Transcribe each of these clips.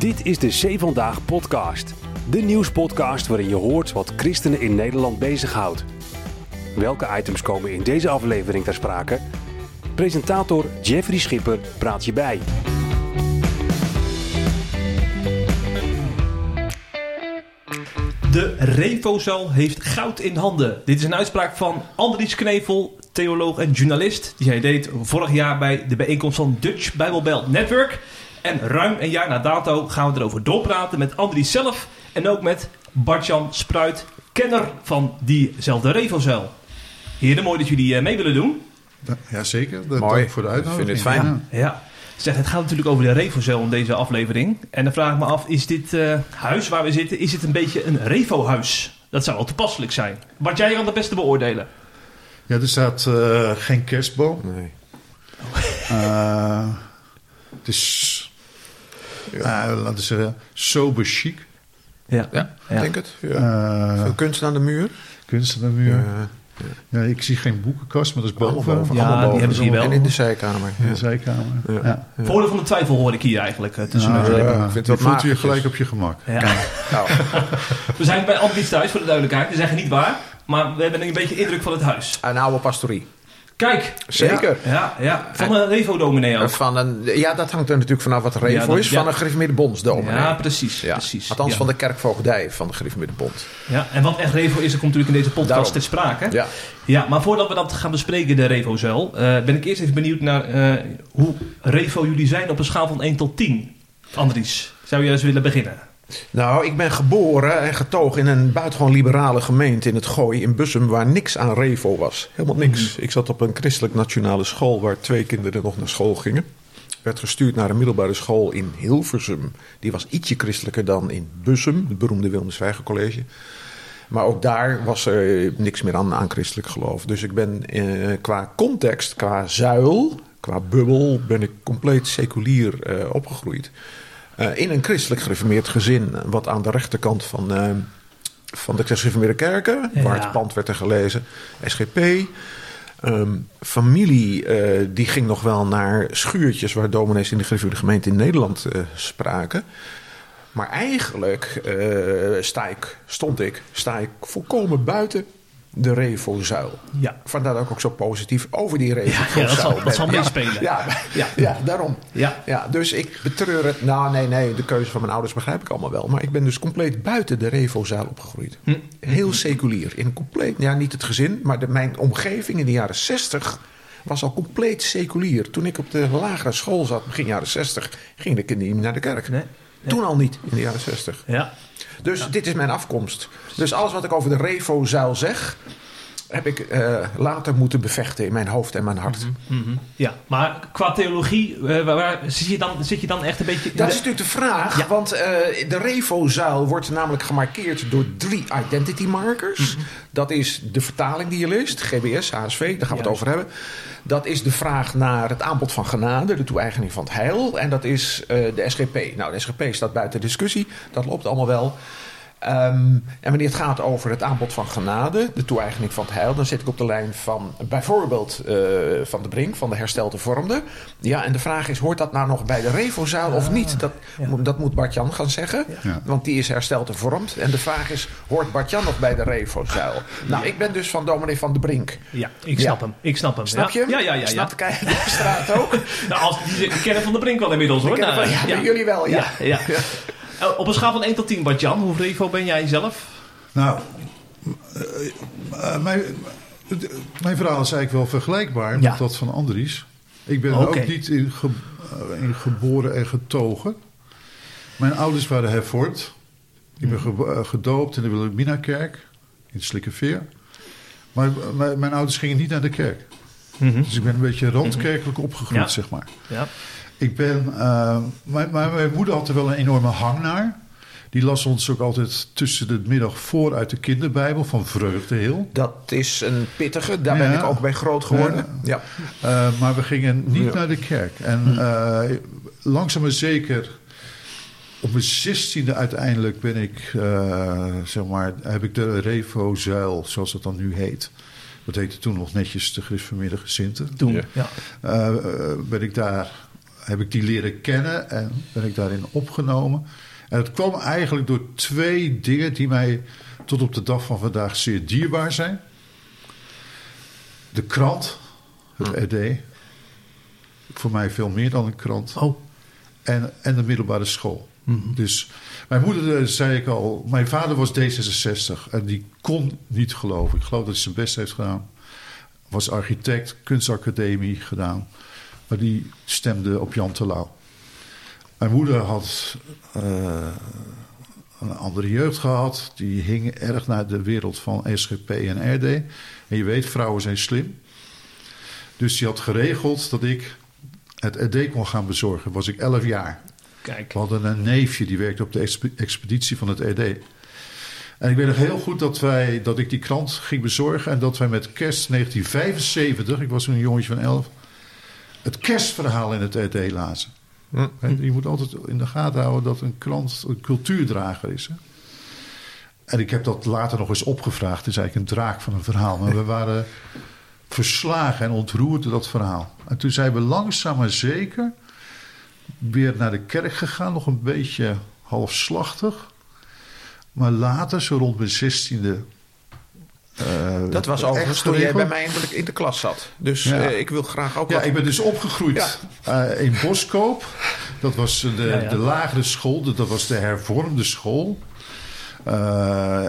Dit is de Zee Vandaag podcast. De nieuwspodcast waarin je hoort wat christenen in Nederland bezighoudt. Welke items komen in deze aflevering ter sprake? Presentator Jeffrey Schipper praat je bij. De Refozaal heeft goud in handen. Dit is een uitspraak van Andries Knevel, theoloog en journalist. Die hij deed vorig jaar bij de bijeenkomst van Dutch Bible Belt Network. En ruim een jaar na dato gaan we erover doorpraten met Andries zelf. En ook met Bartjan Spruit, kenner van diezelfde Refozaal. Heren, mooi dat jullie eh, mee willen doen. Jazeker, dat Mooi. dank voor de uitnodiging. Ik vind het fijn. Ja. Ja. Zeg, het gaat natuurlijk over de Refozaal in deze aflevering. En dan vraag ik me af, is dit eh, huis waar we zitten, is het een beetje een Revo-huis? Dat zou wel toepasselijk zijn. Bart, jij kan het beste beoordelen. Ja, er staat eh, geen kerstboom. Nee. Eh, het is, eh, laten we zeggen, sober chic. Ja. Ja, ik denk het. Ja. Eh, Veel kunst aan de muur. kunst aan de muur. Ja. Ja, ik zie geen boekenkast, maar dat is boven. boven. Ja, allemaal die hebben ze hier wel. En in de zijkamer. In Ja. de zijkamer. Ja. Ja. Ja. Voordeel van de twijfel hoor ik hier eigenlijk eh, tussen Nou, ja. ja, ik vind wat voelt je gelijk op je gemak. Ja. Nou, We zijn bij Andries thuis, voor de duidelijkheid. We zeggen niet waar, maar we hebben een beetje indruk van het huis. een oude pastorie. Kijk. Zeker. Ja, ja. Van een Revo-dominee ook. Van een, ja, dat hangt er natuurlijk vanaf wat Ja, Revo dat- is. ja. Van een gereformeerde bondsdominee. Ja, precies. Precies. Althans van de kerkvoogdij van de gereformeerde bond. Ja, en wat echt Revo is, dat komt natuurlijk in deze podcast Daarom. ter sprake. Ja. Ja, maar voordat we dat gaan bespreken, de Revo-zuil, eh, ben ik eerst even benieuwd naar eh, hoe Revo jullie zijn op een schaal van 1 tot 10. Andries, zou je eens willen beginnen? Nou, ik ben geboren en getogen in een buitengewoon liberale gemeente in het Gooi in Bussum, waar niks aan Revo was. Helemaal niks. Ik zat op een christelijk nationale school waar twee kinderen nog naar school gingen. Werd gestuurd naar een middelbare school in Hilversum. Die was ietsje christelijker dan in Bussum, het beroemde Zwijger College. Maar ook daar was er niks meer aan, aan christelijk geloof. Dus ik ben eh, qua context, qua zuil, qua bubbel, ben ik compleet seculier eh, opgegroeid. Eh, in een christelijk gereformeerd gezin, wat aan de rechterkant van, eh, van de gereformeerde kerken, Ja. waar het pand werd er gelezen, SGP. Ehm, familie eh, die ging nog wel naar schuurtjes waar dominees in de gereformeerde gemeente in Nederland spraken. Maar eigenlijk eh, sta ik, stond ik, sta ik volkomen buiten de Revo-zuil. Ja. Vandaar dat ik ook zo positief over die Revo-zuil Ja, ja, dat zal- dat zal meespelen. Ja, Ja. daarom. Ja. Ja, dus ik betreur het. Nou, nee, nee, de keuze van mijn ouders begrijp ik allemaal wel. Maar ik ben dus compleet buiten de Revo-zaal opgegroeid. Hm. Heel seculier. In compleet, ja, niet het gezin, maar de, mijn omgeving in de jaren 60 was al compleet seculier. Toen ik op de lagere school zat, begin jaren 60, ging de kinderen niet naar de kerk. Nee. Toen al niet, in de jaren 60. Ja. Dus dit is mijn afkomst. Dus alles wat ik over de Revo-zuil zeg, heb ik eh, later moeten bevechten in mijn hoofd en mijn hart. Mhm. ja. Maar qua theologie, eh, waar, waar- zit, je dan, zit je dan echt een beetje... Dat de- is natuurlijk de vraag, Ja. want eh, de Revo-zuil wordt namelijk gemarkeerd door drie identity markers. Dat is de vertaling die je leest, GBS, HSV, daar gaan we het over hebben. Dat is de vraag naar het aanbod van genade, de toe-eigening van het heil. En dat is de SGP. Nou, de SGP staat buiten discussie, dat loopt allemaal wel. Ehm, en wanneer het gaat over het aanbod van genade, de toe-eigening van het heil, dan zit ik op de lijn van bijvoorbeeld eh, Van de Brink, van de herstelde vormde. Ja, en de vraag is, hoort dat nou nog bij de Revo-zuil of niet? Dat, ja. dat moet Bart-Jan gaan zeggen, Ja. want die is hersteld en vormd. En de vraag is, hoort Bart-Jan nog bij de Revo-zuil? Nou, ik ben dus van dominee Van de Brink. Ja, ik snap Ja. hem. Ik snap hem. Snap ja. je? Ja, ja, ja. ja. Snap de de straat ook? Nou, als, die, kennen Van de Brink wel inmiddels hoor. Nou, van- ja, jullie wel, ja. ja, ja. op een schaal van 1 tot 10, Bart-Jan, hoe Revo ben jij zelf? Nou, eh, eh, mijn, eh, mijn verhaal is eigenlijk wel vergelijkbaar Ja. met dat van Andries. Ik ben Oké. ook niet in, ge- eh, in geboren en getogen. Mijn ouders waren hervormd. Ik ben ge- eh, gedoopt in de Wilhelminakerk in Slikkerveer. Maar eh, mijn, mijn ouders gingen niet naar de kerk. Dus ik ben een beetje randkerkelijk opgegroeid, Ja. zeg maar. Ja. Ik ben, eh, mijn, mijn, mijn moeder had er wel een enorme hang naar. Die las ons ook altijd tussen de middag voor uit de kinderbijbel van Vreugdeheel. Dat is een pittige, daar ben ik ook bij groot geworden. Ja. Eh, maar we gingen niet Ja. naar de kerk. En eh, langzaam maar zeker, op mijn zestiende uiteindelijk ben ik, eh, zeg maar, heb ik de Revo-zuil, zoals het dan nu heet. Dat heette toen nog netjes de gereformeerde gezinten. Toen. Ja. Ben ik daar heb ik die leren kennen en ben ik daarin opgenomen. En het kwam eigenlijk door twee dingen die mij tot op de dag van vandaag zeer dierbaar zijn. De krant, het RD. Voor mij veel meer dan een krant. Oh. En, en de middelbare school. Dus mijn moeder, eh, zei ik al, mijn vader was D66 en die kon niet geloven. Ik geloof dat hij zijn best heeft gedaan. Was architect, kunstacademie gedaan. Maar die stemde op Jan Terlouw. Mijn moeder had eh, een andere jeugd gehad. Die hing erg naar de wereld van SGP en RD. En je weet, vrouwen zijn slim. Dus die had geregeld dat ik het RD kon gaan bezorgen. Was ik 11 jaar. Kijk. We hadden een neefje die werkte op de expe- expeditie van het RD. En ik weet nog heel goed dat, wij, dat ik die krant ging bezorgen. En dat wij met kerst 1975, ik was toen een jongetje van 11, het kerstverhaal in het RD lazen. Hè, Je moet altijd in de gaten houden dat een krant een cultuurdrager is. Hè? En ik heb dat later nog eens opgevraagd. Het is eigenlijk een draak van een verhaal. Maar we waren verslagen en ontroerd door dat verhaal. En toen zijn we langzaam maar zeker weer naar de kerk gegaan. Nog een beetje halfslachtig. Maar later, zo rond mijn zestiende... eh, Dat was overigens toen jij bij mij in de, in de klas zat. Dus Ja. eh, ik wil graag ook Ja, wat... ik ben dus opgegroeid eh, in Boskoop. Dat was de, Ja, ja. de lagere school, de- dat was de hervormde school. Eh,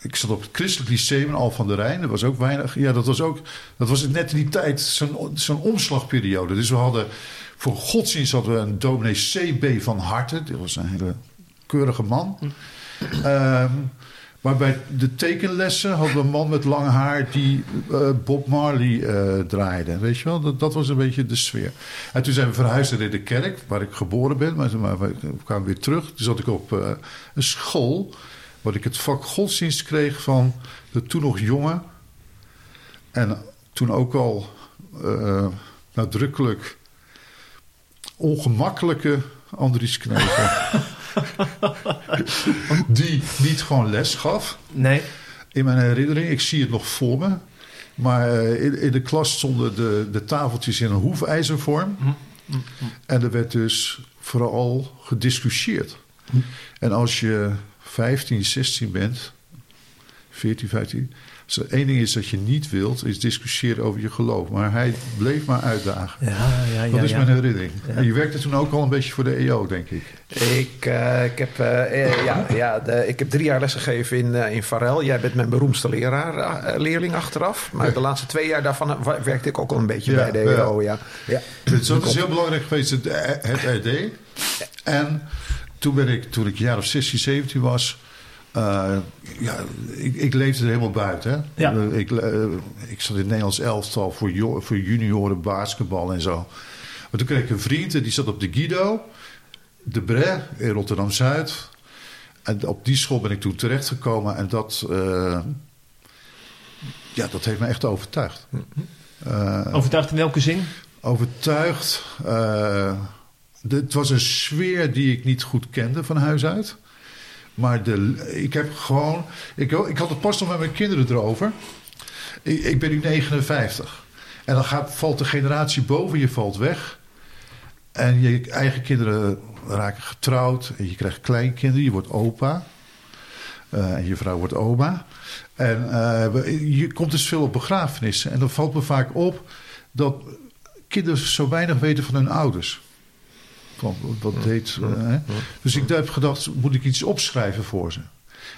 ik zat op het Christelijk Lyceum in Al van der Rijn. Dat was ook weinig. Ja, dat was ook. Dat was net in die tijd zo'n zo'n omslagperiode. Dus we hadden. Voor godsdienst hadden we een dominee C.B. van Harten. Dat was een hele keurige man. Ehm, maar bij de tekenlessen hadden we een man met lang haar die eh, Bob Marley eh, draaide. Weet je wel, dat, dat was een beetje de sfeer. En toen zijn we verhuisd naar de kerk, waar ik geboren ben. Maar, maar we kwamen weer terug. Toen zat ik op eh, een school waar ik het vak godsdienst kreeg van de toen nog jonge en toen ook al nadrukkelijk ongemakkelijke Andries Knevel. die niet gewoon les gaf. Nee. In mijn herinnering, ik zie het nog voor me. Maar eh, in, in de klas stonden de, de tafeltjes in een hoefijzervorm. En er werd dus vooral gediscussieerd. En als je 15, 16 bent, 14, 15. Er één ding is dat je niet wilt, is discussiëren over je geloof. Maar hij bleef maar uitdagen. Ja, ja, ja. Dat is ja. mijn herinnering. Ja. En je werkte toen ook al een beetje voor de EO, denk ik. Ik, eh, ik, heb, eh, eh, ja, ja, de, ik heb drie jaar lesgegeven in, in Varel. Jij bent mijn beroemdste leraar, leerling achteraf. Maar de laatste twee jaar daarvan werkte ik ook al een beetje Ja, bij de EO. Ja. Ja. Dus dat is heel belangrijk geweest, het, het RD. En toen, ben ik, toen ik een jaar of 16, 17 was... eh, ja, ik, ik leefde er helemaal buiten. Hè? Ja. Eh, ik, eh, ik zat in het Nederlands elftal voor, jo- voor junioren basketbal en zo. Maar toen kreeg ik een vriend en die zat op de Guido... de Bre in Rotterdam-Zuid. En op die school ben ik toen terechtgekomen. En dat, ja, dat heeft me echt overtuigd. Eh, Overtuigd in welke zin? overtuigd. De- het was een sfeer die ik niet goed kende van huis uit. Maar de, ik heb gewoon. Ik, ik had het pas nog met mijn kinderen erover. Ik, ik ben nu 59. En dan gaat, valt de generatie boven je valt weg. En je eigen kinderen raken getrouwd. En je krijgt kleinkinderen. Je wordt opa. Eh, en je vrouw wordt oma. En eh, je komt dus veel op begrafenissen. En dan valt me vaak op dat kinderen zo weinig weten van hun ouders. Van, wat deed, eh, hè? Dus ik heb gedacht, moet ik iets opschrijven voor ze?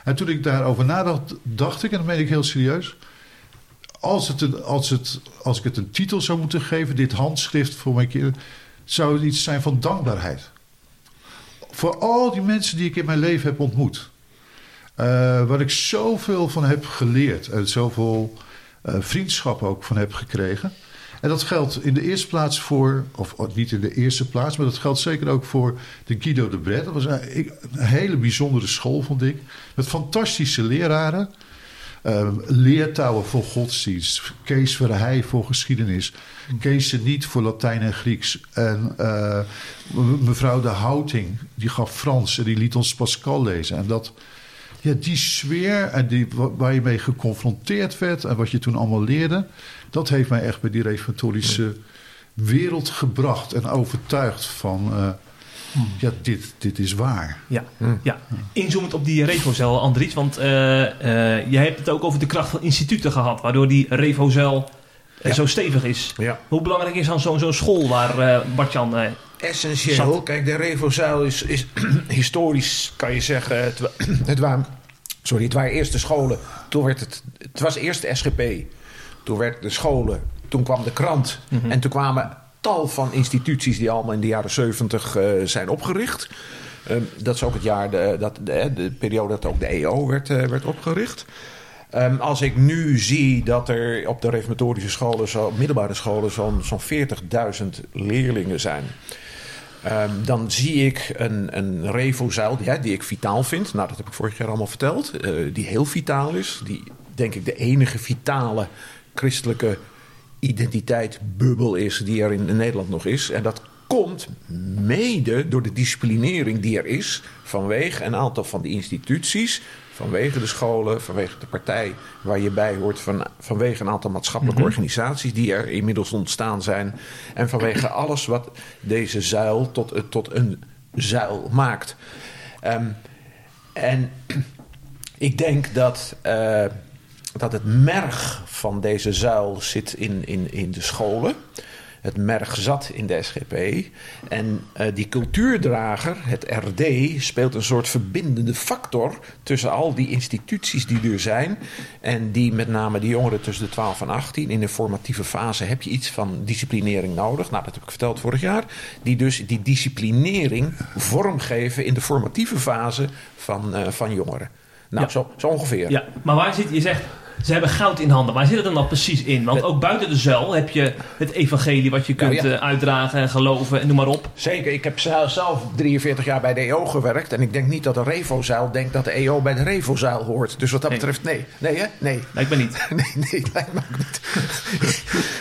En toen ik daarover nadacht, dacht ik, en dat meen ik heel serieus... Als, het een, als, het, als ik het een titel zou moeten geven, dit handschrift voor mijn kinderen... zou het iets zijn van dankbaarheid. Voor al die mensen die ik in mijn leven heb ontmoet. Eh, waar ik zoveel van heb geleerd. En zoveel eh, vriendschap ook van heb gekregen. En dat geldt in de eerste plaats voor, of niet in de eerste plaats, maar dat geldt zeker ook voor de Guido de Bret. Dat was een, hele bijzondere school, vond ik. Met fantastische leraren. Eh, leertouwen voor godsdienst. Kees Verheij voor geschiedenis. Kees Niet voor Latijn en Grieks. En eh, me- mevrouw de Houting, die gaf Frans en die liet ons Pascal lezen. En dat, ja, die sfeer en die, wa- waar je mee geconfronteerd werd en wat je toen allemaal leerde, dat heeft mij echt bij die reformatorische wereld gebracht en overtuigd van... eh, ja, dit, dit is waar. Ja, ja. inzoomend op die Revozel, Andries. Want eh eh je hebt het ook over de kracht van instituten gehad. Waardoor die Revozel Ja. zo stevig is. Ja. Hoe belangrijk is dan zo'n zo'n school waar eh Bartjan... Essentieel. Zat. Kijk, de Revozuil is, is historisch, kan je zeggen, het, wa- het, waren, sorry, het waren eerst de scholen. Toen werd het, het was eerst de SGP. Toen werd de scholen. Toen kwam de krant. En toen kwamen tal van instituties die allemaal in de jaren 70 eh, zijn opgericht. Ehm, dat is ook het jaar, de, dat, de, de periode dat ook de EO werd, eh, werd opgericht. Ehm, als ik nu zie dat er op de reformatorische scholen, zo, middelbare scholen, zo'n zo'n 40.000 leerlingen zijn. Ehm, dan zie ik een, een revozuil die, ik vitaal vind. Nou, dat heb ik vorig jaar allemaal verteld. eh, die heel vitaal is. Die, denk ik, de enige vitale christelijke identiteitsbubbel is die er in, Nederland nog is. En dat komt mede door de disciplinering die er is vanwege een aantal van die instituties, vanwege de scholen, vanwege de partij waar je bij hoort, van, vanwege een aantal maatschappelijke organisaties die er inmiddels ontstaan zijn en vanwege alles wat deze zuil tot, tot een zuil maakt. Ehm, en ik denk dat, eh, dat het merg van deze zuil zit in, in, in de scholen. Het merg zat in de SGP. En eh, die cultuurdrager, het RD, speelt een soort verbindende factor tussen al die instituties die er zijn. En die met name die jongeren tussen de 12 en 18. In de formatieve fase heb je iets van disciplinering nodig. Nou, dat heb ik verteld vorig jaar. Die dus die disciplinering vormgeven in de formatieve fase van, eh, van jongeren. Nou, Ja. zo, zo ongeveer. Ja, maar waar zit, je zegt, ze hebben goud in handen. Waar zit het dan, dan precies in? Want ook buiten de zuil heb je het evangelie wat je kunt Nou ja. eh, uitdragen en geloven en noem maar op. Zeker, ik heb zelf zelf 43 jaar bij de EO gewerkt. En ik denk niet dat de Revozuil denkt dat de EO bij de Revozuil hoort. Dus wat dat Nee. betreft, nee. Nee, hè? Nee. Lijkt me niet. Nee, nee, lijkt me ook niet.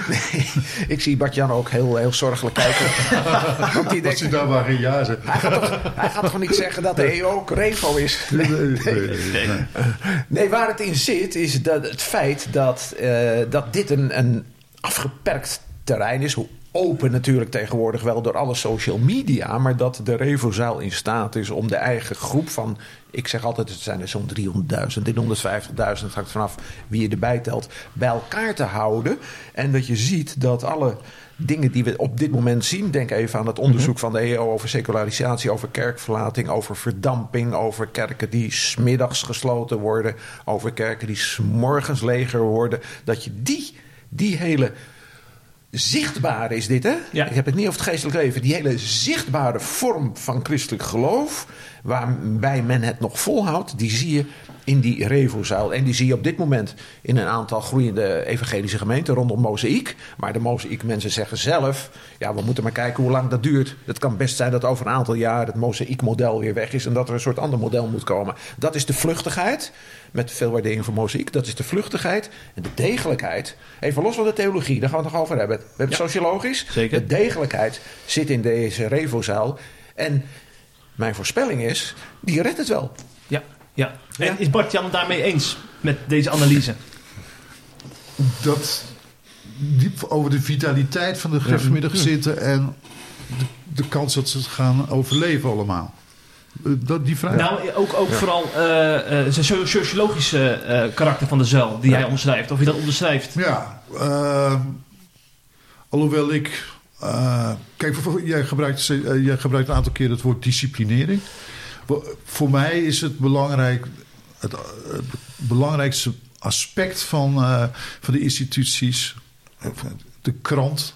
Nee, ik zie Bart-Jan ook heel, heel zorgelijk kijken. Want die Als je denkt, daar maar geen ja zegt. hij gaat, toch, hij gaat toch niet zeggen dat de EO ook Revo is? Nee, nee, nee, nee. Nee, waar het in zit is dat het feit dat, eh, dat dit een, een afgeperkt terrein is. Open natuurlijk tegenwoordig wel door alle social media. Maar dat de Revozaal in staat is om de eigen groep van... Ik zeg altijd, het zijn er zo'n 300.000, 150.000. Het hangt vanaf wie je erbij telt. Bij elkaar te houden. En dat je ziet dat alle dingen die we op dit moment zien. Denk even aan het onderzoek van de EO over secularisatie, over kerkverlating, over verdamping, over kerken die smiddags gesloten worden, over kerken die s'morgens leger worden. Dat je die, die hele zichtbare is dit, hè? Ja. Ik heb het niet over het geestelijk leven. Die hele zichtbare vorm van christelijk geloof, waarbij men het nog volhoudt, die zie je in die Revozuil. En die zie je op dit moment in een aantal groeiende evangelische gemeenten rondom Mozaïek. Maar de Mozaïek mensen zeggen zelf, ja, we moeten maar kijken hoe lang dat duurt. Het kan best zijn dat over een aantal jaar het Mozaïek model weer weg is en dat er een soort ander model moet komen. Dat is de vluchtigheid, met veel waardering voor Mozaïek. Dat is de vluchtigheid en de degelijkheid. Even los van de theologie, daar gaan we het nog over hebben. We hebben Ja. sociologisch. Zeker. De degelijkheid zit in deze Revozaal. En mijn voorspelling is, die redt het wel. Ja, ja. Ja. En is Bart-Jan het daarmee eens met deze analyse? dat diep over de vitaliteit van de gereformeerde gezinnen en de, de kans dat ze het gaan overleven allemaal. Eh, Dat, die vraag. Nou, ook, ook vooral eh, eh, zijn so- sociologische eh, karakter van de zuil die hij omschrijft. Of je dat onderschrijft. Ja, eh, alhoewel ik. Eh, kijk, jij gebruikt, eh, jij gebruikt een aantal keer het woord disciplinering. Voor- mij is het belangrijk. Het, eh, het belangrijkste aspect van, van de instituties. De krant.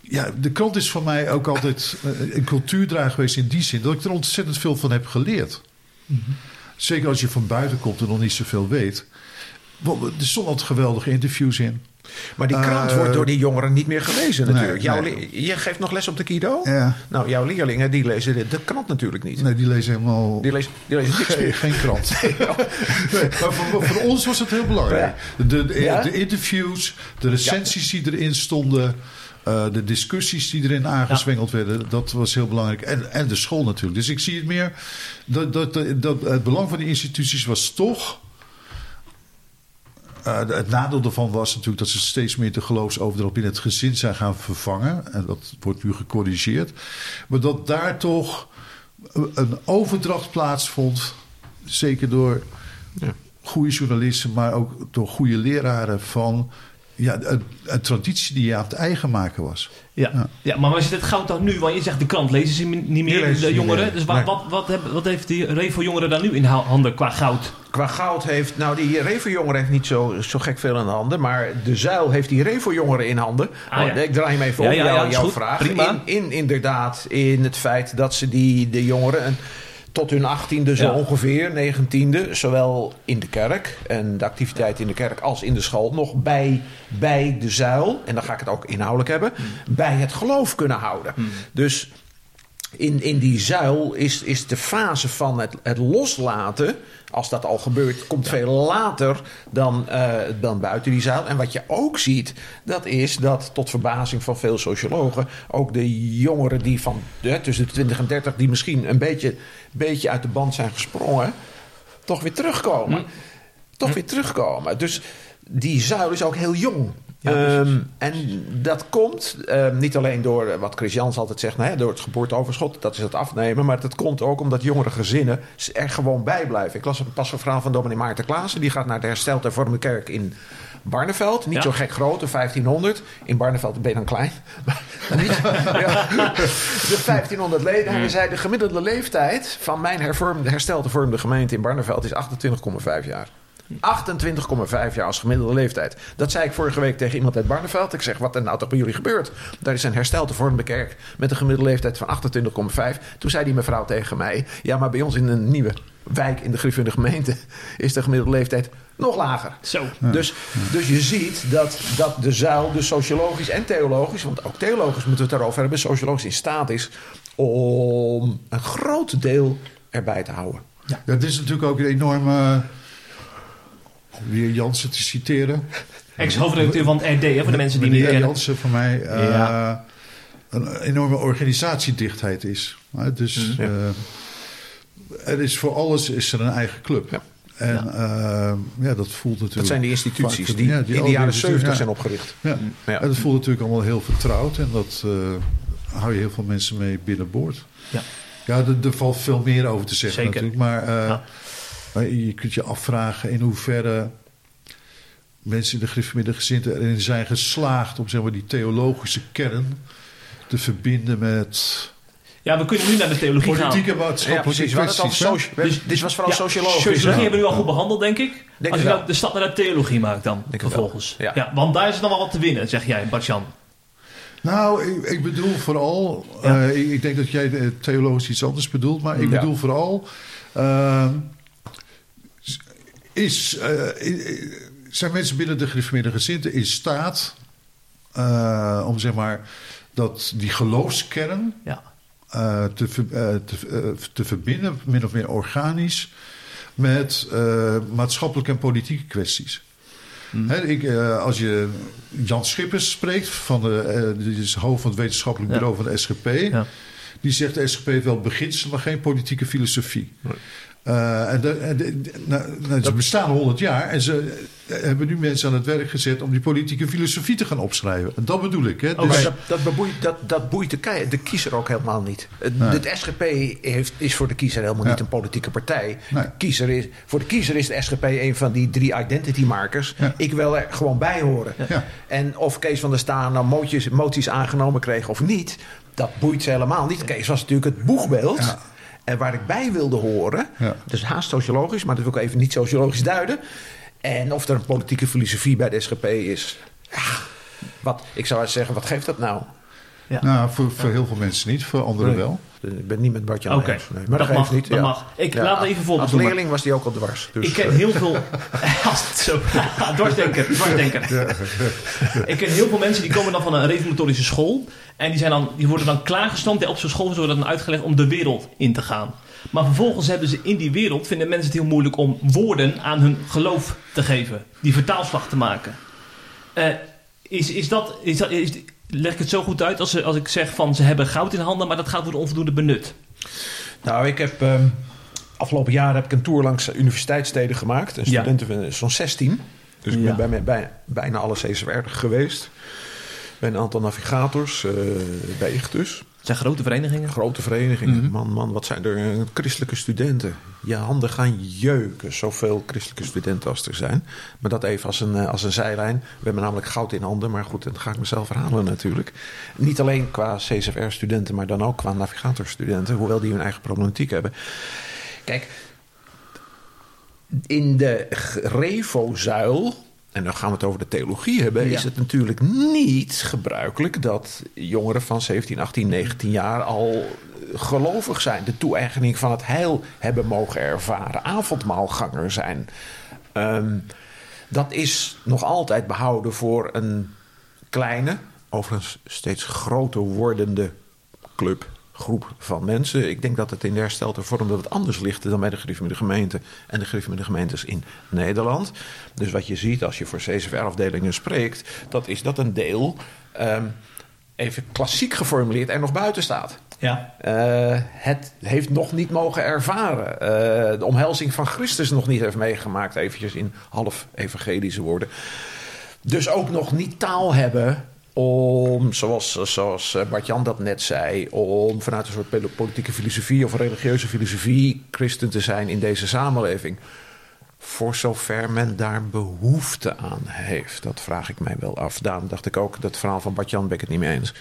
Ja, de krant is voor mij ook altijd een cultuurdraag geweest in die zin dat ik er ontzettend veel van heb geleerd. Zeker als je van buiten komt en nog niet zoveel weet. Er stonden altijd geweldige interviews in. Maar die krant Eh, wordt door die jongeren niet meer gelezen natuurlijk. nee, Jouw nee. le- Je geeft nog les op de Kido? Ja. Nou, jouw leerlingen die lezen de, de krant natuurlijk niet. Nee, die lezen helemaal Die lezen, die lezen niks geen, meer. geen krant. Nee, maar voor, voor ons was het heel belangrijk. De, de, Ja? de interviews, de recensies die erin stonden... eh, de discussies die erin aangezwengeld werden, dat was heel belangrijk. En, en de school natuurlijk. Dus ik zie het meer. Dat, dat, dat, het belang van die instituties was toch eh, het nadeel daarvan was natuurlijk dat ze steeds meer de geloofsoverdracht binnen het gezin zijn gaan vervangen. En dat wordt nu gecorrigeerd. Maar dat daar toch een overdracht plaatsvond. Zeker door Ja. goede journalisten, maar ook door goede leraren van ja, een, een traditie die je aan het eigen maken was. Ja. Ja. Ja. maar waar zit het goud dan nu? Want je zegt de krant lezen ze niet meer, de niet jongeren. meer. Dus wat, Nee. wat, wat, heb- wat heeft die Revo jongeren dan nu in ha- handen qua goud? Qua goud heeft, nou die Revo-jongeren heeft niet zo, zo gek veel in handen, maar de zuil heeft die Revo-jongeren in handen. Ah, Oh, ja. Ik draai hem even Ja, op, ja, jou- jouw goed. vraag. Prima. In, in inderdaad, in het feit dat ze die, de jongeren een- tot hun achttiende zo Ja. ongeveer, negentiende, zowel in de kerk en de activiteit in de kerk als in de school, nog bij, bij de zuil, en dan ga ik het ook inhoudelijk hebben, bij het geloof kunnen houden. Dus in, in die zuil is, is de fase van het, het loslaten, als dat al gebeurt, komt veel later dan, eh, dan buiten die zuil. En wat je ook ziet, dat is dat tot verbazing van veel sociologen, ook de jongeren die van tussen de 20 en 30, die misschien een beetje, beetje uit de band zijn gesprongen, toch weer terugkomen. Toch weer terugkomen. Dus die zuil is ook heel jong. Ehm, en dat komt ehm, niet alleen door eh, wat Chris Jans altijd zegt, nou, hè, door het geboorteoverschot, dat is het afnemen, maar dat komt ook omdat jongere gezinnen er gewoon bij blijven. Ik las een pas een verhaal van dominee Maarten Klaassen, die gaat naar de Hersteld Hervormde Kerk in Barneveld. Niet Ja. zo gek groot, de 1500. In Barneveld ben je dan klein. Maar niet, ja. De 1500 leden. En hij zei, de gemiddelde leeftijd van mijn hervormde, hersteld hervormde gemeente in Barneveld is 28,5 jaar. 28,5 jaar als gemiddelde leeftijd. Dat zei ik vorige week tegen iemand uit Barneveld. Ik zeg, wat er nou toch bij jullie gebeurt? Daar is een herstelde vormde kerk met een gemiddelde leeftijd van 28,5. Toen zei die mevrouw tegen mij... ja, maar bij ons in een nieuwe wijk in de Griffende gemeente... is de gemiddelde leeftijd nog lager. Zo. Dus, dus je ziet dat, dat de zuil, dus sociologisch en theologisch... want ook theologisch moeten we het daarover hebben... sociologisch in staat is om een groot deel erbij te houden. Ja, het is natuurlijk ook een enorme. Om weer Jansen te citeren. Ex-hoofdredacteur van het RD, hè, voor de mensen die niet Meneer kennen. Jansen van mij. eh, Ja. Een enorme organisatiedichtheid is. Hè, Dus Mhm. eh, er is voor alles is er een eigen club. Ja. En ja. ja, dat voelt natuurlijk. Dat zijn die instituties vaak- die, ja, in de jaren die- 70 ja. zijn opgericht. Ja. Ja. En dat voelt natuurlijk allemaal heel vertrouwd. En dat eh, hou je heel veel mensen mee binnenboord. Ja. Ja, er, er valt veel meer over te zeggen Zeker. natuurlijk. Maar, eh. Maar je kunt je afvragen in hoeverre mensen in de gereformeerde gezinten erin zijn geslaagd... om zeg maar, die theologische kern te verbinden met Ja, we kunnen nu naar de theologie gaan. politieke Ja, precies. Het kwesties. Dus- dit was vooral Ja, sociologisch. Sociologie Ja. hebben we nu al goed behandeld, denk ik. Denk Als je het nou de stap naar de theologie maakt dan, Denk het vervolgens. Ja. want daar is er nog wel wat te winnen, zeg jij, Bartjan. Nou, ik, ik bedoel vooral... Ja. eh, ik, ik denk dat jij eh, theologisch iets anders bedoelt... maar ik Ja. bedoel vooral... eh, is, eh, zijn mensen binnen de gereformeerde gezinten in staat... eh, om zeg maar dat die geloofskern Ja. eh, te, te, te verbinden, min of meer organisch, met maatschappelijke en politieke kwesties. Ik, eh, als je Jan Schippers spreekt, van de, die is hoofd van het wetenschappelijk Ja. bureau van de SGP, Ja. die zegt de SGP heeft wel beginselen, maar geen politieke filosofie. Eh, en de, en de- de- nou, nou, ze bestaan 100 jaar en ze eh, hebben nu mensen aan het werk gezet om die politieke filosofie te gaan opschrijven. En dat bedoel ik. Hè? Dus- Maar dat, dat, beboeit, dat, dat boeit de, kiezer ook helemaal niet. Het, Nee. Het SGP heeft, is voor de kiezer helemaal Ja. niet een politieke partij. Nee. De kiezer is, voor de kiezer is de SGP een van die drie identity markers. Ja. Ik wil er gewoon bij horen. Ja. En of Kees van der Staan nou moties, moties aangenomen kreeg of niet, dat boeit ze helemaal niet. Kees was natuurlijk het boegbeeld. En waar ik bij wilde horen, Ja. dus haast sociologisch, maar dat wil ik even niet sociologisch duiden. En of er een politieke filosofie bij de SGP is. Ja, wat, ik zou zeggen, wat geeft dat nou? Nou, voor, voor heel veel mensen niet, voor anderen Nee. wel. Ik ben niet met Bartje Oké, eens. Nee, maar dat, mag, niet. dat ja. mag. Ik laat even voorbeeld Als leerling was die ook al dwars. Dus, ik ken eh, heel veel... Als het zo... dwarsdenker, dwarsdenker. Ik ken heel veel mensen die komen dan van een reformatorische school. En die, zijn dan, die worden dan klaargestoomd. Op zo'n school wordt dan uitgelegd om de wereld in te gaan. Maar vervolgens hebben ze in die wereld... vinden mensen het heel moeilijk om woorden aan hun geloof te geven. Die vertaalslag te maken. Eh, is, is dat... Is dat is, leg ik het zo goed uit als, ze- als ik zeg van... ze hebben goud in handen, maar dat gaat worden onvoldoende benut. Nou, ik heb... ehm, afgelopen jaar heb ik een tour langs universiteitssteden gemaakt. En Ja. studenten, van zo'n 16. Dus ik Ja. ben bij, bij bijna alle CSR geweest. Bij een aantal navigators, eh, bij Ichtus. Zijn grote verenigingen. Grote verenigingen. Mhm. Man, man, wat zijn er eh, christelijke studenten. Je handen gaan jeuken, zoveel christelijke studenten als er zijn. Maar dat even als een, eh, als een zijlijn. We hebben namelijk goud in handen, maar goed, dat ga ik mezelf verhalen natuurlijk. Niet alleen qua CSFR-studenten, maar dan ook qua navigatorstudenten. Hoewel die hun eigen problematiek hebben. Kijk, in de Revo-zuil, en dan gaan we het over de theologie hebben, Ja. is het natuurlijk niet gebruikelijk dat jongeren van 17, 18, 19 jaar al gelovig zijn, de toe-eigening van het heil hebben mogen ervaren, avondmaalganger zijn. Ehm, dat is nog altijd behouden voor een kleine, overigens steeds groter wordende club, groep van mensen. Ik denk dat het in de herstelde vorm wat anders ligt dan bij de gereformeerde gemeente en de gereformeerde gemeentes in Nederland. Dus wat je ziet als je voor CSFR-afdelingen spreekt, dat is dat een deel, ehm, even klassiek geformuleerd, er nog buiten staat. Ja. Eh, het heeft nog niet mogen ervaren. Eh, de omhelzing van Christus nog niet heeft meegemaakt, eventjes in half evangelische woorden. Dus ook nog niet taal hebben om, zoals, zoals eh, Bart-Jan dat net zei, om vanuit een soort politieke filosofie of religieuze filosofie christen te zijn in deze samenleving. Voor zover men daar behoefte aan heeft. Dat vraag ik mij wel af. Daarom dacht ik ook, dat verhaal van Bart-Jan ben ik het niet mee eens.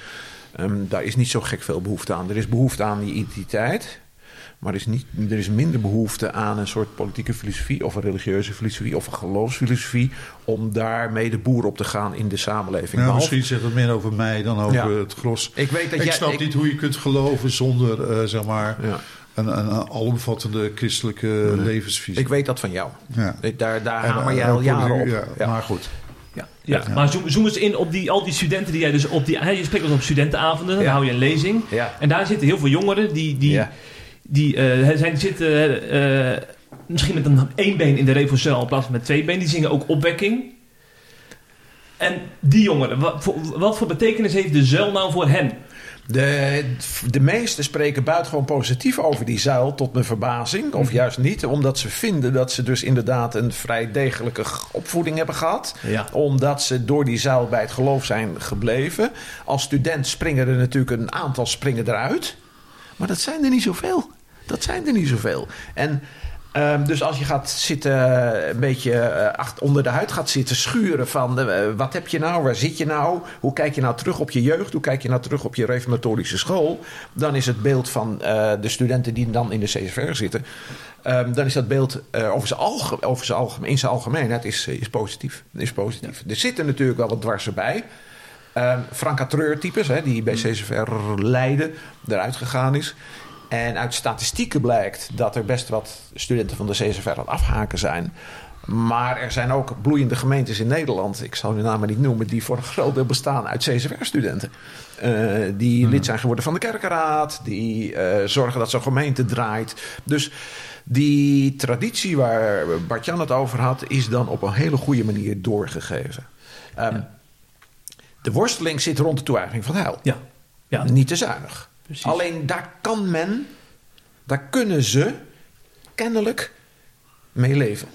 Ehm, daar is niet zo gek veel behoefte aan. Er is behoefte aan die identiteit. Maar er is, niet, er is minder behoefte aan een soort politieke filosofie... of een religieuze filosofie of een geloofsfilosofie... om daarmee de boer op te gaan in de samenleving. Nou, Behalve- misschien zegt het meer over mij dan over Ja. het gros. Ik weet dat ik jij- snap ik- niet hoe je kunt geloven zonder eh, zeg maar, Ja. een, een, een alomvattende christelijke levensvisie. Ik weet dat van jou. Ja. Daar, daar En, hamer eh, jij al jaren op. Ja, Ja. Maar goed. Ja, ja. maar zoom, zoom eens in op die, al die studenten die jij dus op die... hè, Je spreekt dus op studentenavonden, dan Ja. hou je een lezing. Ja. En daar zitten heel veel jongeren die, die, Ja. Die eh, zijn, zitten eh, misschien met een één been in de refocel in plaats van met twee benen. Die zingen ook opwekking. En die jongeren, wat voor, wat voor betekenis heeft de zuil nou voor hen? De, de meesten spreken buitengewoon positief over die zuil, tot mijn verbazing. Of juist niet, omdat ze vinden dat ze dus inderdaad een vrij degelijke opvoeding hebben gehad. Ja. Omdat ze door die zuil bij het geloof zijn gebleven. Als student springen er natuurlijk een aantal springen eruit. Maar dat zijn er niet zoveel. Dat zijn er niet zoveel. En ehm, dus als je gaat zitten, eh, een beetje eh, acht- onder de huid gaat zitten schuren van eh, wat heb je nou, waar zit je nou, hoe kijk je nou terug op je jeugd, hoe kijk je nou terug op je reformatorische school, dan is het beeld van de studenten die dan in de CSVR zitten, ehm, dan is dat beeld over zijn alge- over zijn algemeen, in zijn algemeenheid is, is positief. Is positief. Er zitten natuurlijk wel wat dwarsen bij. Ehm Franka Treur-types, hè, die bij CSFR Leiden eruit gegaan is. En uit statistieken blijkt dat er best wat studenten van de CSFR aan het afhaken zijn. Maar er zijn ook bloeiende gemeentes in Nederland, ik zal hun namen niet noemen, die voor een groot deel bestaan uit CSFR-studenten. Eh, die lid zijn geworden van de kerkenraad, die eh, zorgen dat zo'n gemeente draait. Dus die traditie waar Bart-Jan het over had, is dan op een hele goede manier doorgegeven. Ehm, De worsteling zit rond de toe-eigening van heil. Ja. ja. Niet te zuinig. Precies. Alleen daar kan men, daar kunnen ze kennelijk mee leven.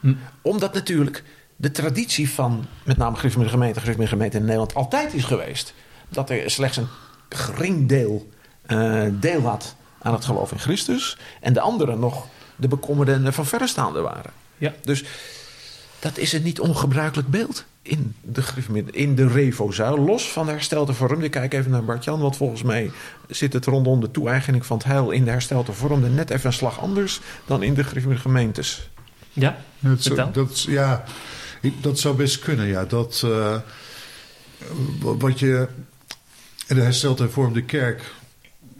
Hm. Omdat natuurlijk de traditie van met name gereformeerde gemeenten, gereformeerde gemeenten in Nederland altijd is geweest. Dat er slechts een gering deel eh, deel had aan het geloof in Christus. En de anderen nog de bekommerden van verrestaanden waren. Ja. Dus dat is een niet ongebruikelijk beeld in de, gereformeerde- in de Revo-zuil. Los van de herstelde vorm. Ik kijk even naar Bart-Jan, want volgens mij zit het rondom de toe-eigening van het heil in de herstelde vorm net even een slag anders dan in de gereformeerde gemeentes. Ja. Dat, dat, ja, dat zou best kunnen, ja. Dat, eh, wat je in de hersteld hervormde kerk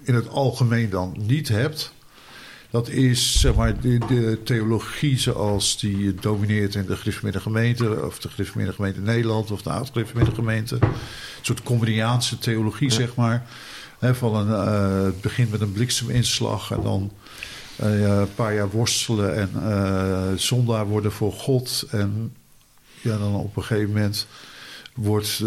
in het algemeen dan niet hebt... dat is zeg maar, de, de theologie zoals die domineert in de gereformeerde gemeente... of de gereformeerde gemeente Nederland of de oud-gereformeerde gemeente. Een soort Comediaanse theologie, zeg maar. Van een, eh, het begint met een blikseminslag en dan... eh, een paar jaar worstelen en eh zondaar worden voor God. En ja, dan op een gegeven moment wordt